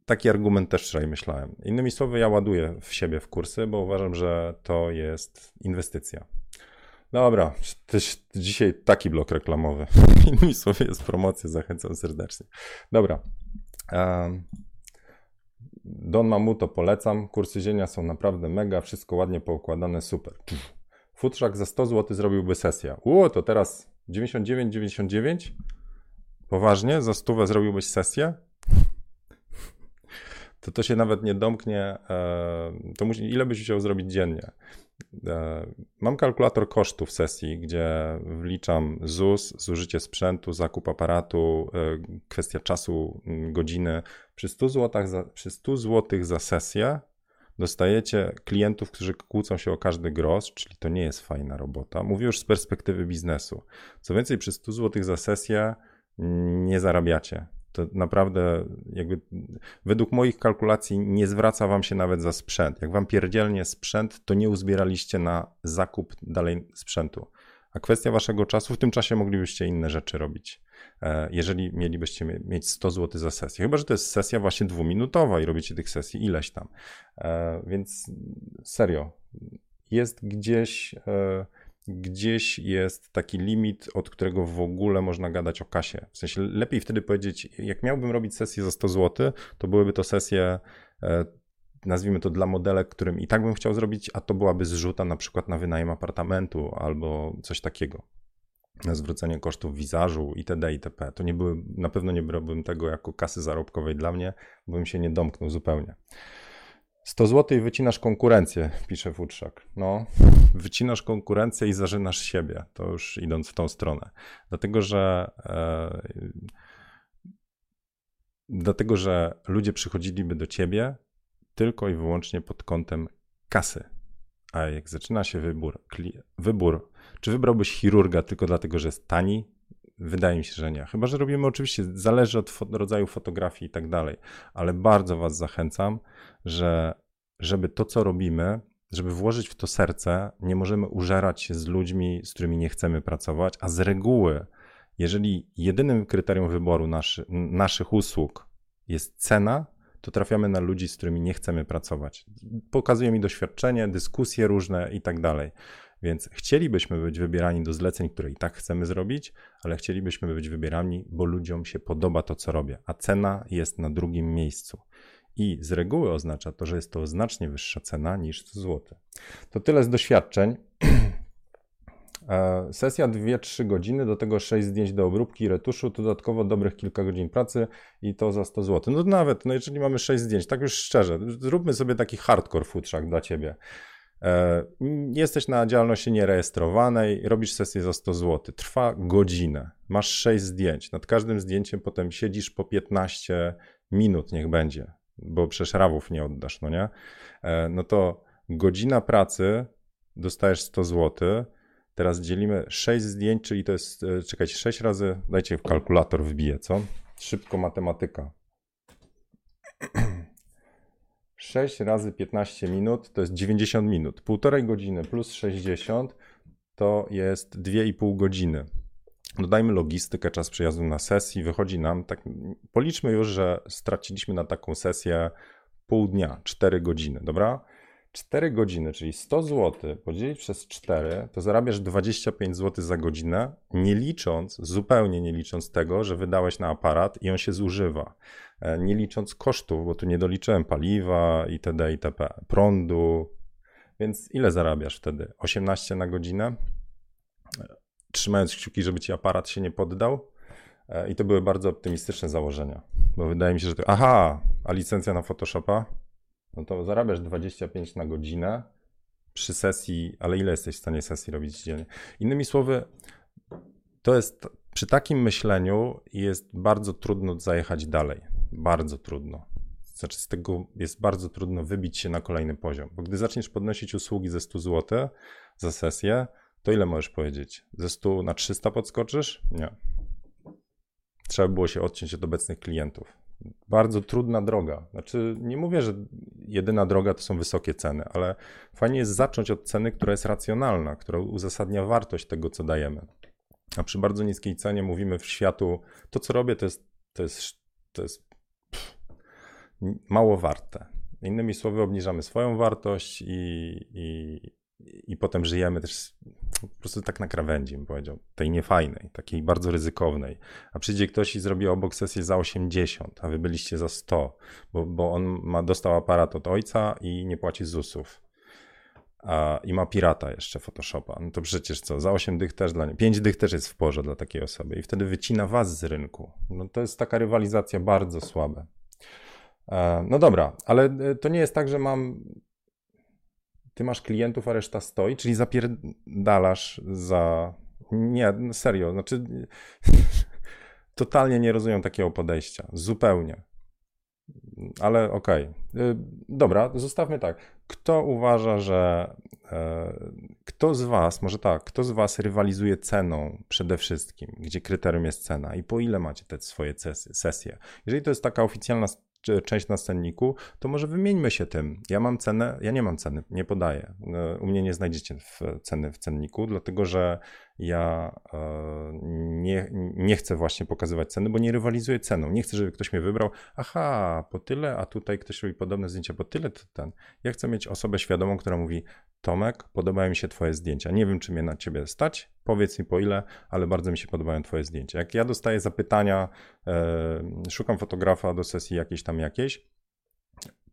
taki argument też wczoraj myślałem. Innymi słowy, ja ładuję w siebie w kursy, bo uważam, że to jest inwestycja. Dobra, dzisiaj taki blok reklamowy. Innymi słowy jest promocja, zachęcam serdecznie. Dobra. Don Mamuto polecam. Kursy zienia są naprawdę mega, wszystko ładnie poukładane, super. Futrzak za 100 zł zrobiłby sesję. Ło, to teraz 99,99? Poważnie? Za stówę zrobiłbyś sesję? To to się nawet nie domknie. E, to musi, ile byś chciał zrobić dziennie? E, mam kalkulator kosztów sesji, gdzie wliczam ZUS, zużycie sprzętu, zakup aparatu, e, kwestia czasu, godziny. Przy 100 zł za, przy 100 zł za sesję dostajecie klientów, którzy kłócą się o każdy grosz, czyli to nie jest fajna robota. Mówię już z perspektywy biznesu. Co więcej, przy 100 zł za sesję nie zarabiacie to naprawdę jakby według moich kalkulacji nie zwraca wam się nawet za sprzęt. Jak wam pierdzielnie sprzęt, to nie uzbieraliście na zakup dalej sprzętu. A kwestia waszego czasu, w tym czasie moglibyście inne rzeczy robić, e, jeżeli mielibyście mieć 100 zł za sesję. Chyba, że to jest sesja właśnie dwuminutowa i robicie tych sesji ileś tam. E, więc serio, jest gdzieś e, gdzieś jest taki limit, od którego w ogóle można gadać o kasie. W sensie lepiej wtedy powiedzieć, jak miałbym robić sesję za 100 zł, to byłyby to sesje e, nazwijmy to dla modelek, którym i tak bym chciał zrobić, a to byłaby zrzuta na przykład na wynajem apartamentu albo coś takiego. Na zwrócenie kosztów wizażu itd. itp. To nie były, na pewno nie brałbym tego jako kasy zarobkowej dla mnie, bo bym się nie domknął zupełnie. 100 zł i wycinasz konkurencję, pisze Futrzak. No, wycinasz konkurencję i zażynasz siebie, to już idąc w tą stronę. Dlatego, że e, dlatego, że ludzie przychodziliby do ciebie tylko i wyłącznie pod kątem kasy. A jak zaczyna się wybór, wybór, czy wybrałbyś chirurga tylko dlatego, że jest tani? Wydaje mi się, że nie. Chyba, że robimy oczywiście, zależy od fo rodzaju fotografii i tak dalej, ale bardzo Was zachęcam, że żeby to, co robimy, żeby włożyć w to serce, nie możemy użerać się z ludźmi, z którymi nie chcemy pracować, a z reguły, jeżeli jedynym kryterium wyboru naszy, naszych usług jest cena, to trafiamy na ludzi, z którymi nie chcemy pracować. Pokazuje mi doświadczenie, dyskusje różne i tak dalej. Więc chcielibyśmy być wybierani do zleceń, które i tak chcemy zrobić, ale chcielibyśmy być wybierani, bo ludziom się podoba to, co robię, a cena jest na drugim miejscu. I z reguły oznacza to, że jest to znacznie wyższa cena niż 100 zł. To tyle z doświadczeń. E, sesja 2-3 godziny, do tego 6 zdjęć do obróbki i retuszu, dodatkowo dobrych kilka godzin pracy i to za 100 zł. No nawet, no jeżeli mamy 6 zdjęć, tak już szczerze, zróbmy sobie taki hardcore futrzak dla ciebie. E, jesteś na działalności nierejestrowanej, robisz sesję za 100 zł, trwa godzinę, masz 6 zdjęć, nad każdym zdjęciem potem siedzisz po 15 minut, niech będzie, bo przecież rawów nie oddasz, no nie? E, no to godzina pracy, dostajesz 100 zł, Teraz dzielimy 6 zdjęć, czyli to jest, e, czekajcie, 6 razy, dajcie w kalkulator wbiję, co? Szybko matematyka. 6 razy 15 minut to jest 90 minut. Półtorej godziny plus 60 to jest 2,5 godziny. Dodajmy logistykę, czas przyjazdu na sesji, wychodzi nam, tak policzmy już, że straciliśmy na taką sesję pół dnia, 4 godziny, dobra? 4 godziny, czyli 100 zł podzielić przez 4, to zarabiasz 25 zł za godzinę, nie licząc, zupełnie nie licząc tego, że wydałeś na aparat i on się zużywa. E, nie licząc kosztów, bo tu nie doliczyłem paliwa itd. itp. prądu. Więc ile zarabiasz wtedy? 18 na godzinę? E, trzymając kciuki, żeby ci aparat się nie poddał. E, I to były bardzo optymistyczne założenia, bo wydaje mi się, że to, aha, a licencja na Photoshopa? No to zarabiasz 25 na godzinę przy sesji, ale ile jesteś w stanie sesji robić dziennie? Innymi słowy, to jest przy takim myśleniu jest bardzo trudno zajechać dalej. Bardzo trudno. Znaczy, z tego jest bardzo trudno wybić się na kolejny poziom, bo gdy zaczniesz podnosić usługi ze 100 zł za sesję, to ile możesz powiedzieć? Ze 100 na 300 podskoczysz? Nie. Trzeba było się odciąć od obecnych klientów bardzo trudna droga. Znaczy, nie mówię, że jedyna droga to są wysokie ceny, ale fajnie jest zacząć od ceny, która jest racjonalna, która uzasadnia wartość tego, co dajemy. A przy bardzo niskiej cenie mówimy w światu, to co robię, to jest, to jest, to jest pff, mało warte. Innymi słowy, obniżamy swoją wartość i, i, i potem żyjemy też po prostu tak na krawędzi, bym powiedział, tej niefajnej, takiej bardzo ryzykownej. A przyjdzie ktoś i zrobi obok sesję za 80, a wy byliście za 100, bo, bo on ma, dostał aparat od ojca i nie płaci ZUS-ów. A, I ma pirata jeszcze Photoshopa. No to przecież co, za 8 dych też dla niej, 5 dych też jest w porze dla takiej osoby i wtedy wycina was z rynku. No to jest taka rywalizacja bardzo słabe. No dobra, ale e, to nie jest tak, że mam ty masz klientów, a reszta stoi, czyli zapierdalasz za... Nie, serio, znaczy totalnie nie rozumiem takiego podejścia, zupełnie. Ale okej. Okay. Dobra, zostawmy tak. Kto uważa, że e, kto z Was, może tak, kto z Was rywalizuje ceną przede wszystkim, gdzie kryterium jest cena i po ile macie te swoje sesje? Jeżeli to jest taka oficjalna część na cenniku, to może wymieńmy się tym. Ja mam cenę, ja nie mam ceny, nie podaję. E, u mnie nie znajdziecie w ceny w cenniku, dlatego że ja e, nie, nie chcę właśnie pokazywać ceny, bo nie rywalizuję ceną. Nie chcę, żeby ktoś mnie wybrał, aha, po tyle, a tutaj ktoś robi podobne zdjęcia po tyle, to ten. Ja chcę mieć osobę świadomą, która mówi, Tomek, podobają mi się Twoje zdjęcia. Nie wiem, czy mnie na Ciebie stać, powiedz mi po ile, ale bardzo mi się podobają Twoje zdjęcia. Jak ja dostaję zapytania, e, szukam fotografa do sesji jakiejś tam jakiejś,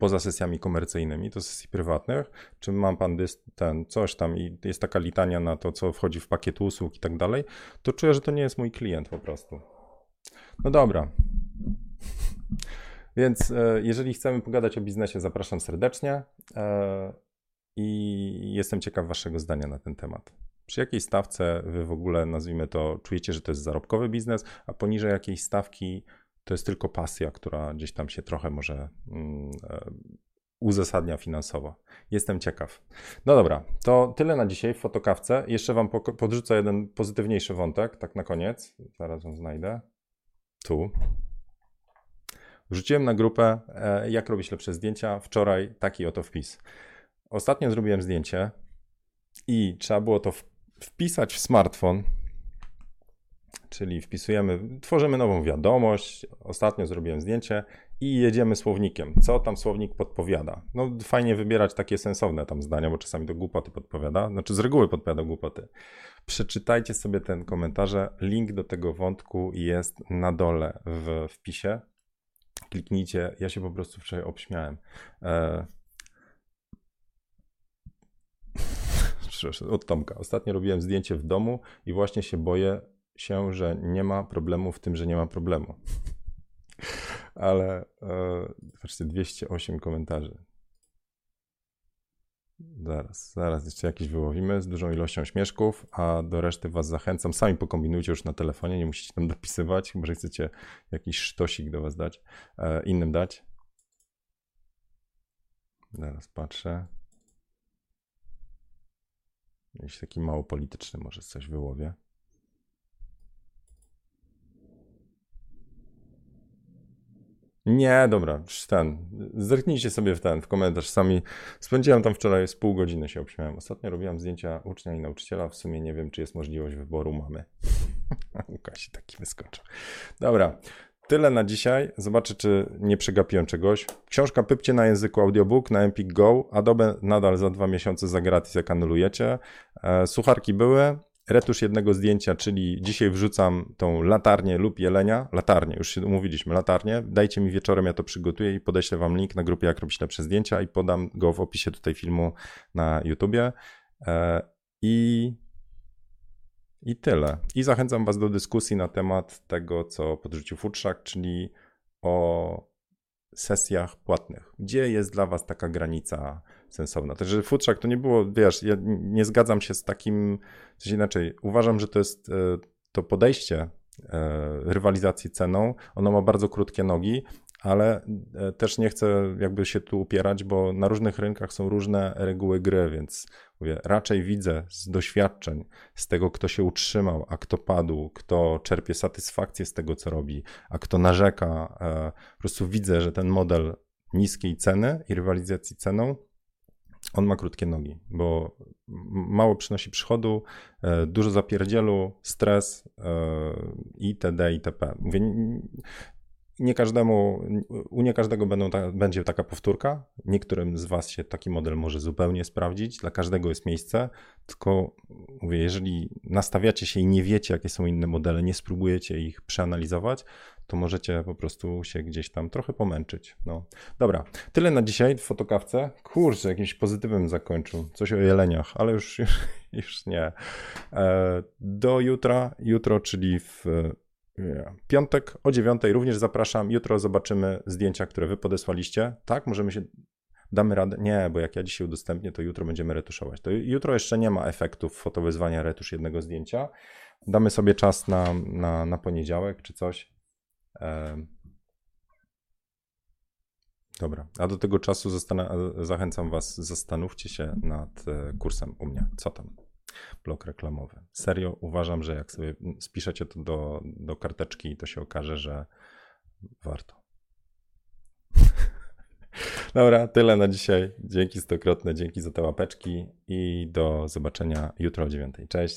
poza sesjami komercyjnymi, do sesji prywatnych, czy mam pan ten coś tam i jest taka litania na to, co wchodzi w pakiet usług i tak dalej, to czuję, że to nie jest mój klient po prostu. No dobra. Więc e, jeżeli chcemy pogadać o biznesie, zapraszam serdecznie e, i jestem ciekaw Waszego zdania na ten temat. Przy jakiej stawce Wy w ogóle, nazwijmy to, czujecie, że to jest zarobkowy biznes, a poniżej jakiej stawki to jest tylko pasja, która gdzieś tam się trochę może mm, e, uzasadnia finansowo. Jestem ciekaw. No dobra, to tyle na dzisiaj w fotokawce. Jeszcze Wam podrzucę jeden pozytywniejszy wątek, tak na koniec. Zaraz ją znajdę. Tu. Wrzuciłem na grupę, e, jak robić lepsze zdjęcia. Wczoraj taki oto wpis. Ostatnio zrobiłem zdjęcie i trzeba było to wpisać w smartfon czyli wpisujemy, tworzymy nową wiadomość, ostatnio zrobiłem zdjęcie i jedziemy słownikiem. Co tam słownik podpowiada? No fajnie wybierać takie sensowne tam zdania, bo czasami to głupoty podpowiada, znaczy z reguły podpowiada głupoty. Przeczytajcie sobie ten komentarze, link do tego wątku jest na dole w wpisie. Kliknijcie, ja się po prostu wczoraj obśmiałem. E... Od Tomka. Ostatnio robiłem zdjęcie w domu i właśnie się boję, się, że nie ma problemu w tym, że nie ma problemu. Ale e, patrzcie, 208 komentarzy. Zaraz, zaraz jeszcze jakieś wyłowimy z dużą ilością śmieszków, a do reszty Was zachęcam. Sami pokombinujcie już na telefonie, nie musicie tam dopisywać, chyba że chcecie jakiś sztosik do Was dać, e, innym dać. Zaraz patrzę. Jakiś taki mało polityczny, może coś wyłowię. Nie, dobra, ten. Zerknijcie sobie w ten, w komentarz sami. Spędziłem tam wczoraj z pół godziny się obśmiałem. Ostatnio robiłem zdjęcia ucznia i nauczyciela. W sumie nie wiem, czy jest możliwość wyboru mamy. Łukasz taki wyskoczył. Dobra, tyle na dzisiaj. Zobaczę, czy nie przegapiłem czegoś. Książka Pypcie na języku audiobook na Empik Go. Adobe nadal za dwa miesiące za gratis, jak anulujecie. E, sucharki były retusz jednego zdjęcia, czyli dzisiaj wrzucam tą latarnię lub jelenia, latarnię, już się umówiliśmy, latarnię, dajcie mi wieczorem, ja to przygotuję i podeślę wam link na grupie jak robić lepsze zdjęcia i podam go w opisie tutaj filmu na YouTubie e, i i tyle. I zachęcam was do dyskusji na temat tego, co podrzucił Futrzak, czyli o sesjach płatnych. Gdzie jest dla was taka granica sensowna. Także futrzak to nie było, wiesz, ja nie zgadzam się z takim, coś inaczej. Uważam, że to jest e, to podejście e, rywalizacji ceną, ono ma bardzo krótkie nogi, ale e, też nie chcę jakby się tu upierać, bo na różnych rynkach są różne reguły gry, więc mówię, raczej widzę z doświadczeń, z tego, kto się utrzymał, a kto padł, kto czerpie satysfakcję z tego, co robi, a kto narzeka. Po prostu widzę, że ten model niskiej ceny i rywalizacji ceną on ma krótkie nogi, bo mało przynosi przychodu, e, dużo zapierdzielu, stres e, itd. itp. Mówię, nie każdemu, u nie każdego będą ta, będzie taka powtórka. Niektórym z Was się taki model może zupełnie sprawdzić. Dla każdego jest miejsce. Tylko mówię, jeżeli nastawiacie się i nie wiecie, jakie są inne modele, nie spróbujecie ich przeanalizować, to możecie po prostu się gdzieś tam trochę pomęczyć. No. Dobra, tyle na dzisiaj w fotokawce. Kurczę, jakimś pozytywem zakończył. Coś o jeleniach, ale już, już, już nie. E, do jutra. Jutro, czyli w Piątek o dziewiątej również zapraszam. Jutro zobaczymy zdjęcia, które wy podesłaliście. Tak, możemy się. Damy radę? Nie, bo jak ja dzisiaj udostępnię, to jutro będziemy retuszować. To jutro jeszcze nie ma efektów fotowyzwania retusz jednego zdjęcia. Damy sobie czas na, na, na poniedziałek czy coś. Dobra, a do tego czasu zachęcam Was, zastanówcie się nad e, kursem u mnie. Co tam? Blok reklamowy. Serio uważam, że jak sobie spiszecie to do, do karteczki, to się okaże, że warto. Dobra, tyle na dzisiaj. Dzięki stokrotne, dzięki za te łapeczki i do zobaczenia jutro o dziewiątej. Cześć.